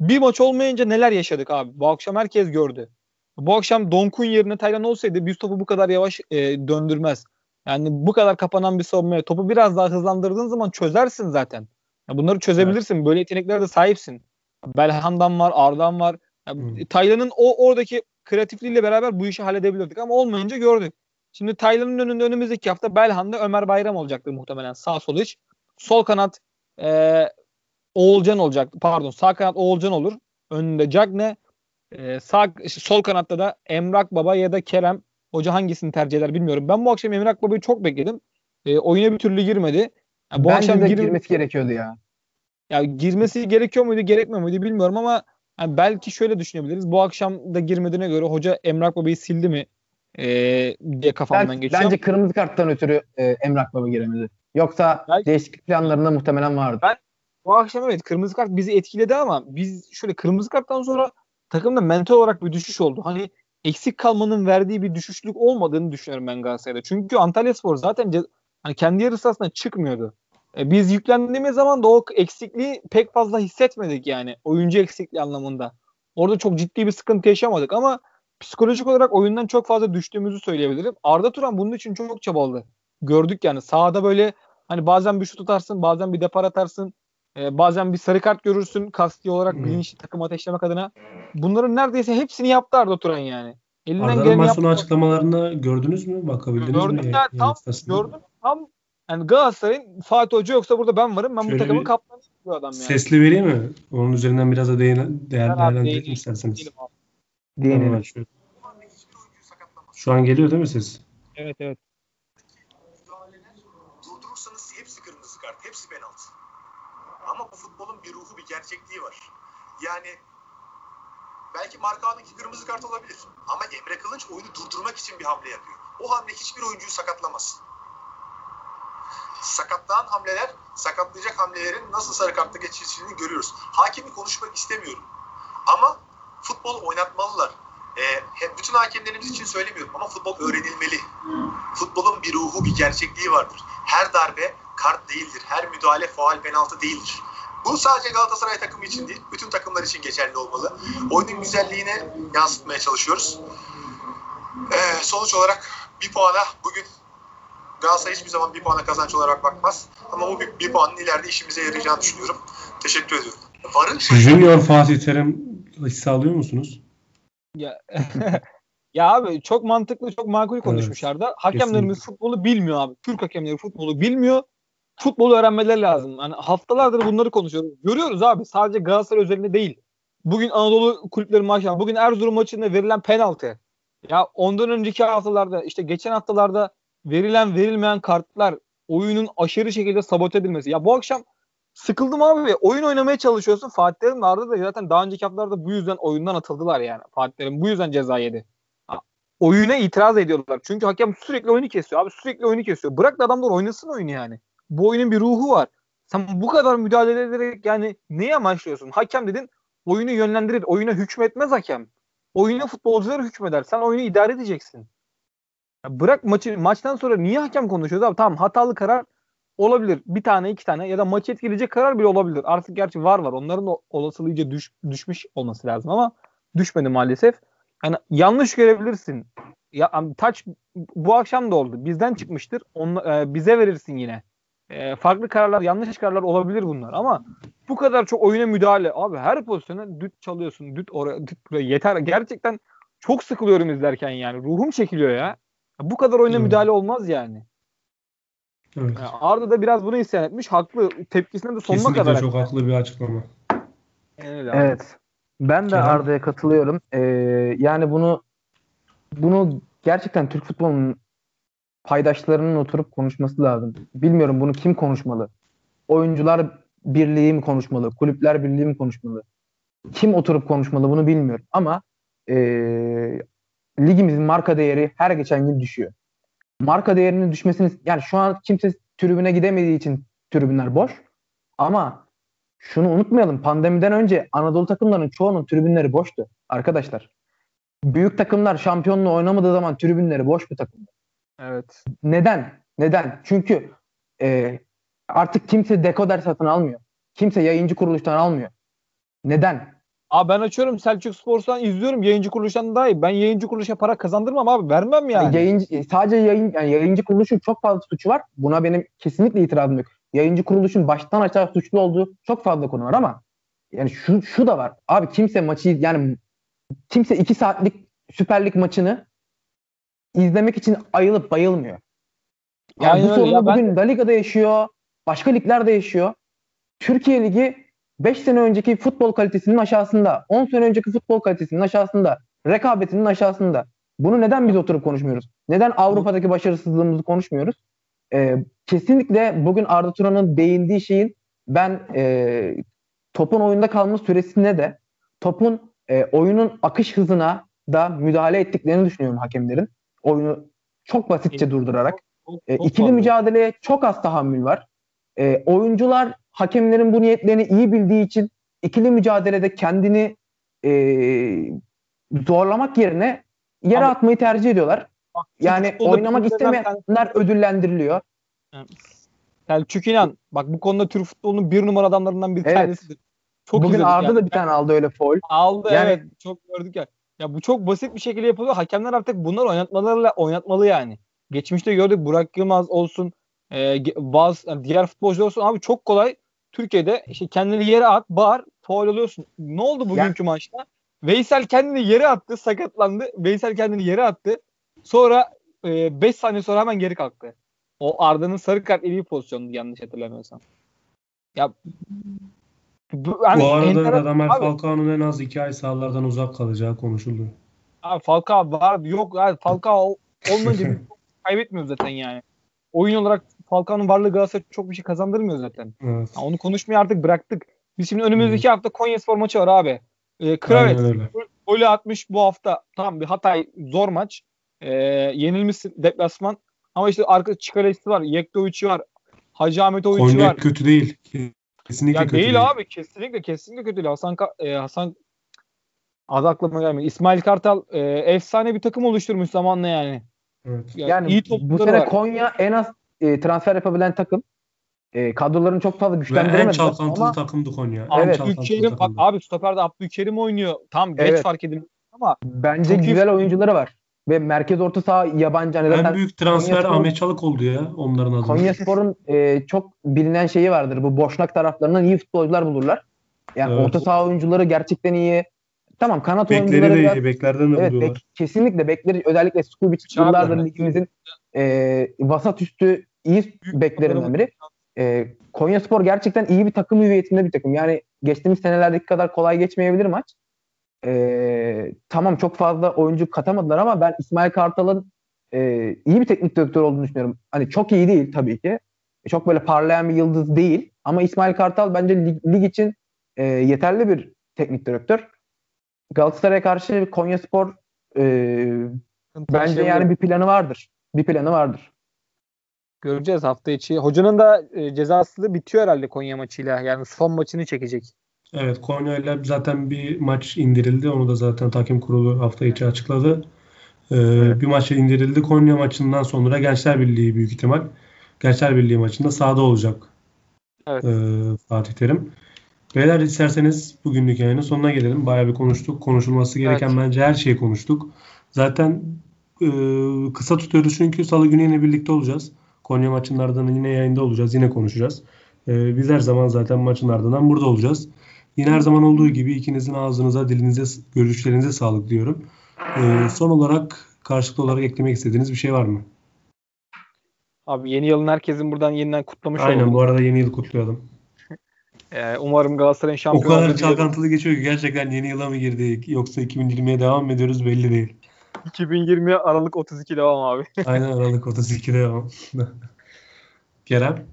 Bir maç olmayınca neler yaşadık abi. Bu akşam herkes gördü. Bu akşam Donk'un yerine Taylan olsaydı bir topu bu kadar yavaş e, döndürmez. Yani bu kadar kapanan bir savunmaya topu biraz daha hızlandırdığın zaman çözersin zaten. Ya bunları çözebilirsin. Böyle yeteneklere de sahipsin. Belhandan var, Ardan var. Ya, Hı. Taylan'ın o oradaki kreatifliğiyle beraber bu işi halledebilirdik ama olmayınca gördük. Şimdi Taylan'ın önünde önümüzdeki hafta Belhanda Ömer Bayram olacaktır muhtemelen sağ sol iç. Sol kanat e, Oğulcan olacak. Pardon sağ kanat Oğulcan olur. Önünde Cagne. E, sağ sol kanatta da Emrak Baba ya da Kerem. Hoca hangisini tercih eder bilmiyorum. Ben bu akşam Emrak Baba'yı çok bekledim. E, oyuna bir türlü girmedi. Ya bu Bence akşam de gir- girmesi gerekiyordu ya. Ya girmesi gerekiyor muydu, gerekmiyor muydu bilmiyorum ama Yani belki şöyle düşünebiliriz. Bu akşam da girmediğine göre hoca Emrah Baba'yı sildi mi ee, diye kafamdan Belki, geçiyor. bence kırmızı karttan ötürü e, Emrah Baba giremedi. Yoksa Belki- değişiklik planlarında muhtemelen vardı. Ben- Bu akşam evet kırmızı kart bizi etkiledi ama biz şöyle kırmızı karttan sonra takımda mental olarak bir düşüş oldu. Hani eksik kalmanın verdiği bir düşüşlük olmadığını düşünüyorum ben Galatasaray'da. Çünkü Antalya Spor zaten hani kendi yarı sahasına çıkmıyordu. E, biz yüklendiğimiz zaman da o eksikliği pek fazla hissetmedik yani. Oyuncu eksikliği anlamında. Orada çok ciddi bir sıkıntı yaşamadık ama psikolojik olarak oyundan çok fazla düştüğümüzü söyleyebilirim. Arda Turan bunun için çok çabaladı. Gördük yani sahada böyle hani bazen bir şut atarsın, bazen bir depar atarsın. e, bazen bir sarı kart görürsün kasti olarak Hmm. bilinçli takım ateşlemek adına. Bunların neredeyse hepsini yaptı Arda Turan yani. Elinden Arda'nın maç sonu açıklamalarını gördünüz mü? Bakabildiniz Gördüm mi? ya, Yayın tam gördüm. Tam yani Galatasaray'ın Fatih Hoca yoksa burada ben varım. Ben Şöyle bu takımın bir kaptanı bu adam yani. Sesli vereyim mi? Onun üzerinden biraz da değin, değer, abi değerlendirelim isterseniz. Değilim abi. Diyelim. Tamam, açıyorum. Şu an geliyor değil mi ses? Evet evet. durdurursanız hepsi kırmızı kart, hepsi penaltı. Ama bu futbolun bir ruhu, bir gerçekliği var. Yani belki Markao'nunki kırmızı kart olabilir. Ama Emre Kılınç oyunu durdurmak için bir hamle yapıyor. O hamle hiçbir oyuncuyu sakatlamaz. Sakatlayan hamleler, sakatlayacak hamlelerin nasıl sarı kartla geçildiğini görüyoruz. Hakimi konuşmak istemiyorum. Ama futbol oynatmalılar. Hem bütün hakemlerimiz için söylemiyorum ama futbol öğrenilmeli. Futbolun bir ruhu, bir gerçekliği vardır. Her darbe kart değildir. Her müdahale faal penaltı değildir. Bu sadece Galatasaray takımı için değil, bütün takımlar için geçerli olmalı. Oyunun güzelliğini yansıtmaya çalışıyoruz. Ee, sonuç olarak bir puana bugün Galatasaray hiçbir zaman bir puana kazanç olarak bakmaz. Ama bu bir, bir puanın ileride işimize yarayacağını düşünüyorum. Teşekkür ediyorum. Varın Junior Fatih Terim hissi alıyor musunuz? Ya, ya abi çok mantıklı, çok makul konuşmuşlar da. Hakemlerimiz kesinlikle. futbolu bilmiyor abi. Türk hakemleri futbolu bilmiyor. Futbolu öğrenmeleri lazım. Hani haftalardır bunları konuşuyoruz. Görüyoruz abi sadece Galatasaray özelinde değil. Bugün Anadolu kulüpleri maçı, bugün Erzurum maçında verilen penaltı. Ya ondan önceki haftalarda işte geçen haftalarda verilen verilmeyen kartlar oyunun aşırı şekilde sabote edilmesi. Ya bu akşam sıkıldım abi. Oyun oynamaya çalışıyorsun. Fatih Terim da zaten daha önceki haftalarda bu yüzden oyundan atıldılar yani. Fatih Terim bu yüzden ceza yedi. Oyuna itiraz ediyorlar. Çünkü hakem sürekli oyunu kesiyor. Abi sürekli oyunu kesiyor. Bırak da adamlar oynasın oyunu yani. Bu oyunun bir ruhu var. Sen bu kadar müdahale ederek yani neyi amaçlıyorsun? Hakem dedin oyunu yönlendirir. Oyuna hükmetmez hakem. Oyuna futbolcular hükmeder. Sen oyunu idare edeceksin. Ya bırak maçı maçtan sonra niye hakem konuşuyoruz abi? Tamam hatalı karar olabilir. Bir tane iki tane ya da maçı etkileyecek karar bile olabilir. Artık gerçi var var. Onların da olasılığı iyice düş, düşmüş olması lazım ama düşmedi maalesef. Yani yanlış görebilirsin. Ya taç bu akşam da oldu. Bizden çıkmıştır. Onla, e, bize verirsin yine. E, farklı kararlar, yanlış kararlar olabilir bunlar ama bu kadar çok oyuna müdahale. Abi her pozisyona düt çalıyorsun. Düt oraya, düt buraya. Yeter. Gerçekten çok sıkılıyorum izlerken yani. Ruhum çekiliyor ya. Bu kadar oyuna Evet. müdahale olmaz yani. Evet. Yani Arda da biraz bunu isyan etmiş. Haklı. Tepkisine de sonuna Kesinlikle kadar. çok haklı bir açıklama. Öyle. Evet. Ben de Kerem? Arda'ya katılıyorum. Ee, yani bunu bunu gerçekten Türk futbolunun paydaşlarının oturup konuşması lazım. Bilmiyorum bunu kim konuşmalı? Oyuncular birliği mi konuşmalı? Kulüpler birliği mi konuşmalı? Kim oturup konuşmalı bunu bilmiyorum. Ama ee, ligimizin marka değeri her geçen gün düşüyor. Marka değerinin düşmesini yani şu an kimse tribüne gidemediği için tribünler boş. Ama şunu unutmayalım. Pandemiden önce Anadolu takımlarının çoğunun tribünleri boştu arkadaşlar. Büyük takımlar şampiyonluğu oynamadığı zaman tribünleri boş bir takım. Evet. Neden? Neden? Çünkü e, artık kimse dekoder satın almıyor. Kimse yayıncı kuruluştan almıyor. Neden? Abi ben açıyorum Selçuk Spor'dan izliyorum. Yayıncı kuruluştan daha iyi. Ben yayıncı kuruluşa para kazandırmam abi. Vermem yani. Yayıncı, sadece yayın, yani yayıncı kuruluşun çok fazla suçu var. Buna benim kesinlikle itirazım yok. Yayıncı kuruluşun baştan aşağı suçlu olduğu çok fazla konu var ama yani şu, şu da var. Abi kimse maçı yani kimse iki saatlik Süper Lig maçını izlemek için ayılıp bayılmıyor. Yani Aynen bu sorunu Ya ben- bugün La Liga'da yaşıyor. Başka liglerde yaşıyor. Türkiye Ligi 5 sene önceki futbol kalitesinin aşağısında. 10 sene önceki futbol kalitesinin aşağısında. Rekabetinin aşağısında. Bunu neden biz oturup konuşmuyoruz? Neden Avrupa'daki başarısızlığımızı konuşmuyoruz? Ee, kesinlikle bugün Arda Turan'ın değindiği şeyin ben e, topun oyunda kalma süresine de topun e, oyunun akış hızına da müdahale ettiklerini düşünüyorum hakemlerin. Oyunu çok basitçe durdurarak. E, ikili mücadeleye çok az tahammül var. E, oyuncular hakemlerin bu niyetlerini iyi bildiği için ikili mücadelede kendini e, zorlamak yerine yere Abi- atmayı tercih ediyorlar. Bak, Yani oynamak istemeyenler ödüllendiriliyor. Selçuk İnan bak bu konuda Türk futbolunun bir numara adamlarından bir Evet. tanesidir. Çok Bugün Arda yani. da bir tane aldı öyle foul. aldı Yani- evet çok gördük ya. Ya bu çok basit bir şekilde yapılıyor. Hakemler artık bunları oynatmalarıyla oynatmalı yani. Geçmişte gördük Burak Yılmaz olsun, e, bazı yani diğer futbolcular olsun abi çok kolay Türkiye'de işte kendini yere at, bağır, faul oluyorsun. Ne oldu bugünkü maçta? Veysel kendini yere attı, sakatlandı. Veysel kendini yere attı. Sonra 5 saniye sonra hemen geri kalktı. O Arda'nın sarı kart yediği pozisyondu yanlış hatırlamıyorsam. Ya bu, hani Bu arada Radamel Falcao'nun en az iki ay sahalardan uzak kalacağı konuşuldu. Abi Falcao var yok abi Falcao olmayınca biz kaybetmiyoruz zaten yani. Oyun olarak Falcao'nun varlığı Galatasaray çok bir şey kazandırmıyor zaten. Evet. Ha, onu konuşmayı artık bıraktık. Biz şimdi önümüzdeki hafta Konyaspor maçı var abi. Ee, Kravet golü atmış bu hafta. Tamam bir Hatay zor maç. Ee, yenilmişsin deplasman. Ama işte arka Çikalesi var. Yektoviç'i var. Hacı Ahmetoviç'i Konya var. kötü değil. Kesinlikle Ya kötü değil, değil. abi kesinlikle kesinlikle kötü değil. Hasan e, Hasan adı aklıma gelmiyor. İsmail Kartal e, efsane bir takım oluşturmuş zamanla yani. Evet. Ya Yani iyi bu sene var. Konya en az e, transfer yapabilen takım. E, kadrolarını çok fazla Ve en çalkantılı ama takımdı Konya. Evet. Abdülkerim, bak abi stoperde Abdülkerim oynuyor. Tam geç Evet. fark edilmiş ama bence Çok iyi güzel futbol. oyuncuları var. Ve merkez orta saha yabancı. Hani En büyük transfer Konyaspor- Ahmet Çalık oldu ya onların adına. Konya Spor'un e, çok bilinen şeyi vardır. Bu boşnak taraflarından iyi futbolcular bulurlar. Yani Evet. orta saha oyuncuları gerçekten iyi. Tamam kanat Bekleri oyuncuları de biraz iyi. Beklerden de Evet buluyorlar. bek, kesinlikle bekleri özellikle Skubic yıllardır ligimizin e, vasat üstü iyi beklerinden biri. E, Konya Spor gerçekten iyi bir takım hüviyetinde bir takım. Yani geçtiğimiz senelerdeki kadar kolay geçmeyebilir maç. E, tamam çok fazla oyuncu katamadılar ama ben İsmail Kartal'ın e, iyi bir teknik direktör olduğunu düşünüyorum. Hani çok iyi değil tabii ki. Çok böyle parlayan bir yıldız değil. Ama İsmail Kartal bence lig, lig için e, yeterli bir teknik direktör. Galatasaray'a karşı Konya Spor e, bence yani bir planı vardır. Bir planı vardır. Göreceğiz hafta içi. Hocanın da e, cezası da bitiyor herhalde Konya maçıyla. Yani son maçını çekecek. Evet Konya ile zaten bir maç indirildi. Onu da zaten takım kurulu hafta içi açıkladı. Ee, Bir maç indirildi. Konya maçından sonra Gençler Birliği büyük ihtimal. Gençler Birliği maçında sahada olacak Evet. ee, Fatih Terim. Beyler isterseniz bugünlük yayının sonuna gelelim. Bayağı bir konuştuk. Konuşulması gereken Evet. bence her şeyi konuştuk. Zaten e, kısa tutuyoruz çünkü Salı günü yine birlikte olacağız. Konya maçının ardından yine yayında olacağız. Yine konuşacağız. E, biz her zaman zaten maçın ardından burada olacağız. Yine her zaman olduğu gibi ikinizin ağzınıza, dilinize, görüşlerinize sağlık diyorum. E, son olarak karşılıklı olarak eklemek istediğiniz bir şey var mı? Abi yeni yılın herkesin buradan yeniden kutlamış Aynen olduk. bu arada yeni yıl kutlayalım. Ee, umarım Galatasaray'ın O şampiyon kadar olduğu dilerim. çalkantılı geçiyor ki gerçekten yeni yıla mı girdik yoksa 2020'ye devam mı ediyoruz belli değil. 2020 Aralık 32 devam abi. Aynen Aralık 32'de devam. Kerem?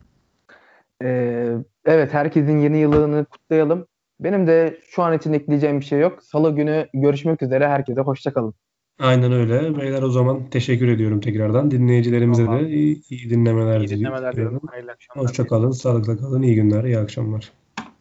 Ee, evet herkesin yeni yılını kutlayalım. Benim de şu an için ekleyeceğim bir şey yok. Salı günü görüşmek üzere. Herkese hoşçakalın. Aynen öyle. Beyler o zaman teşekkür ediyorum tekrardan. Dinleyicilerimize Tamam. de iyi, iyi dinlemeler İyi dinlemeler diliyorum. diyorum. Hayırlı akşamlar. Hoşça kalın, sağlıkla kalın, iyi günler, iyi akşamlar.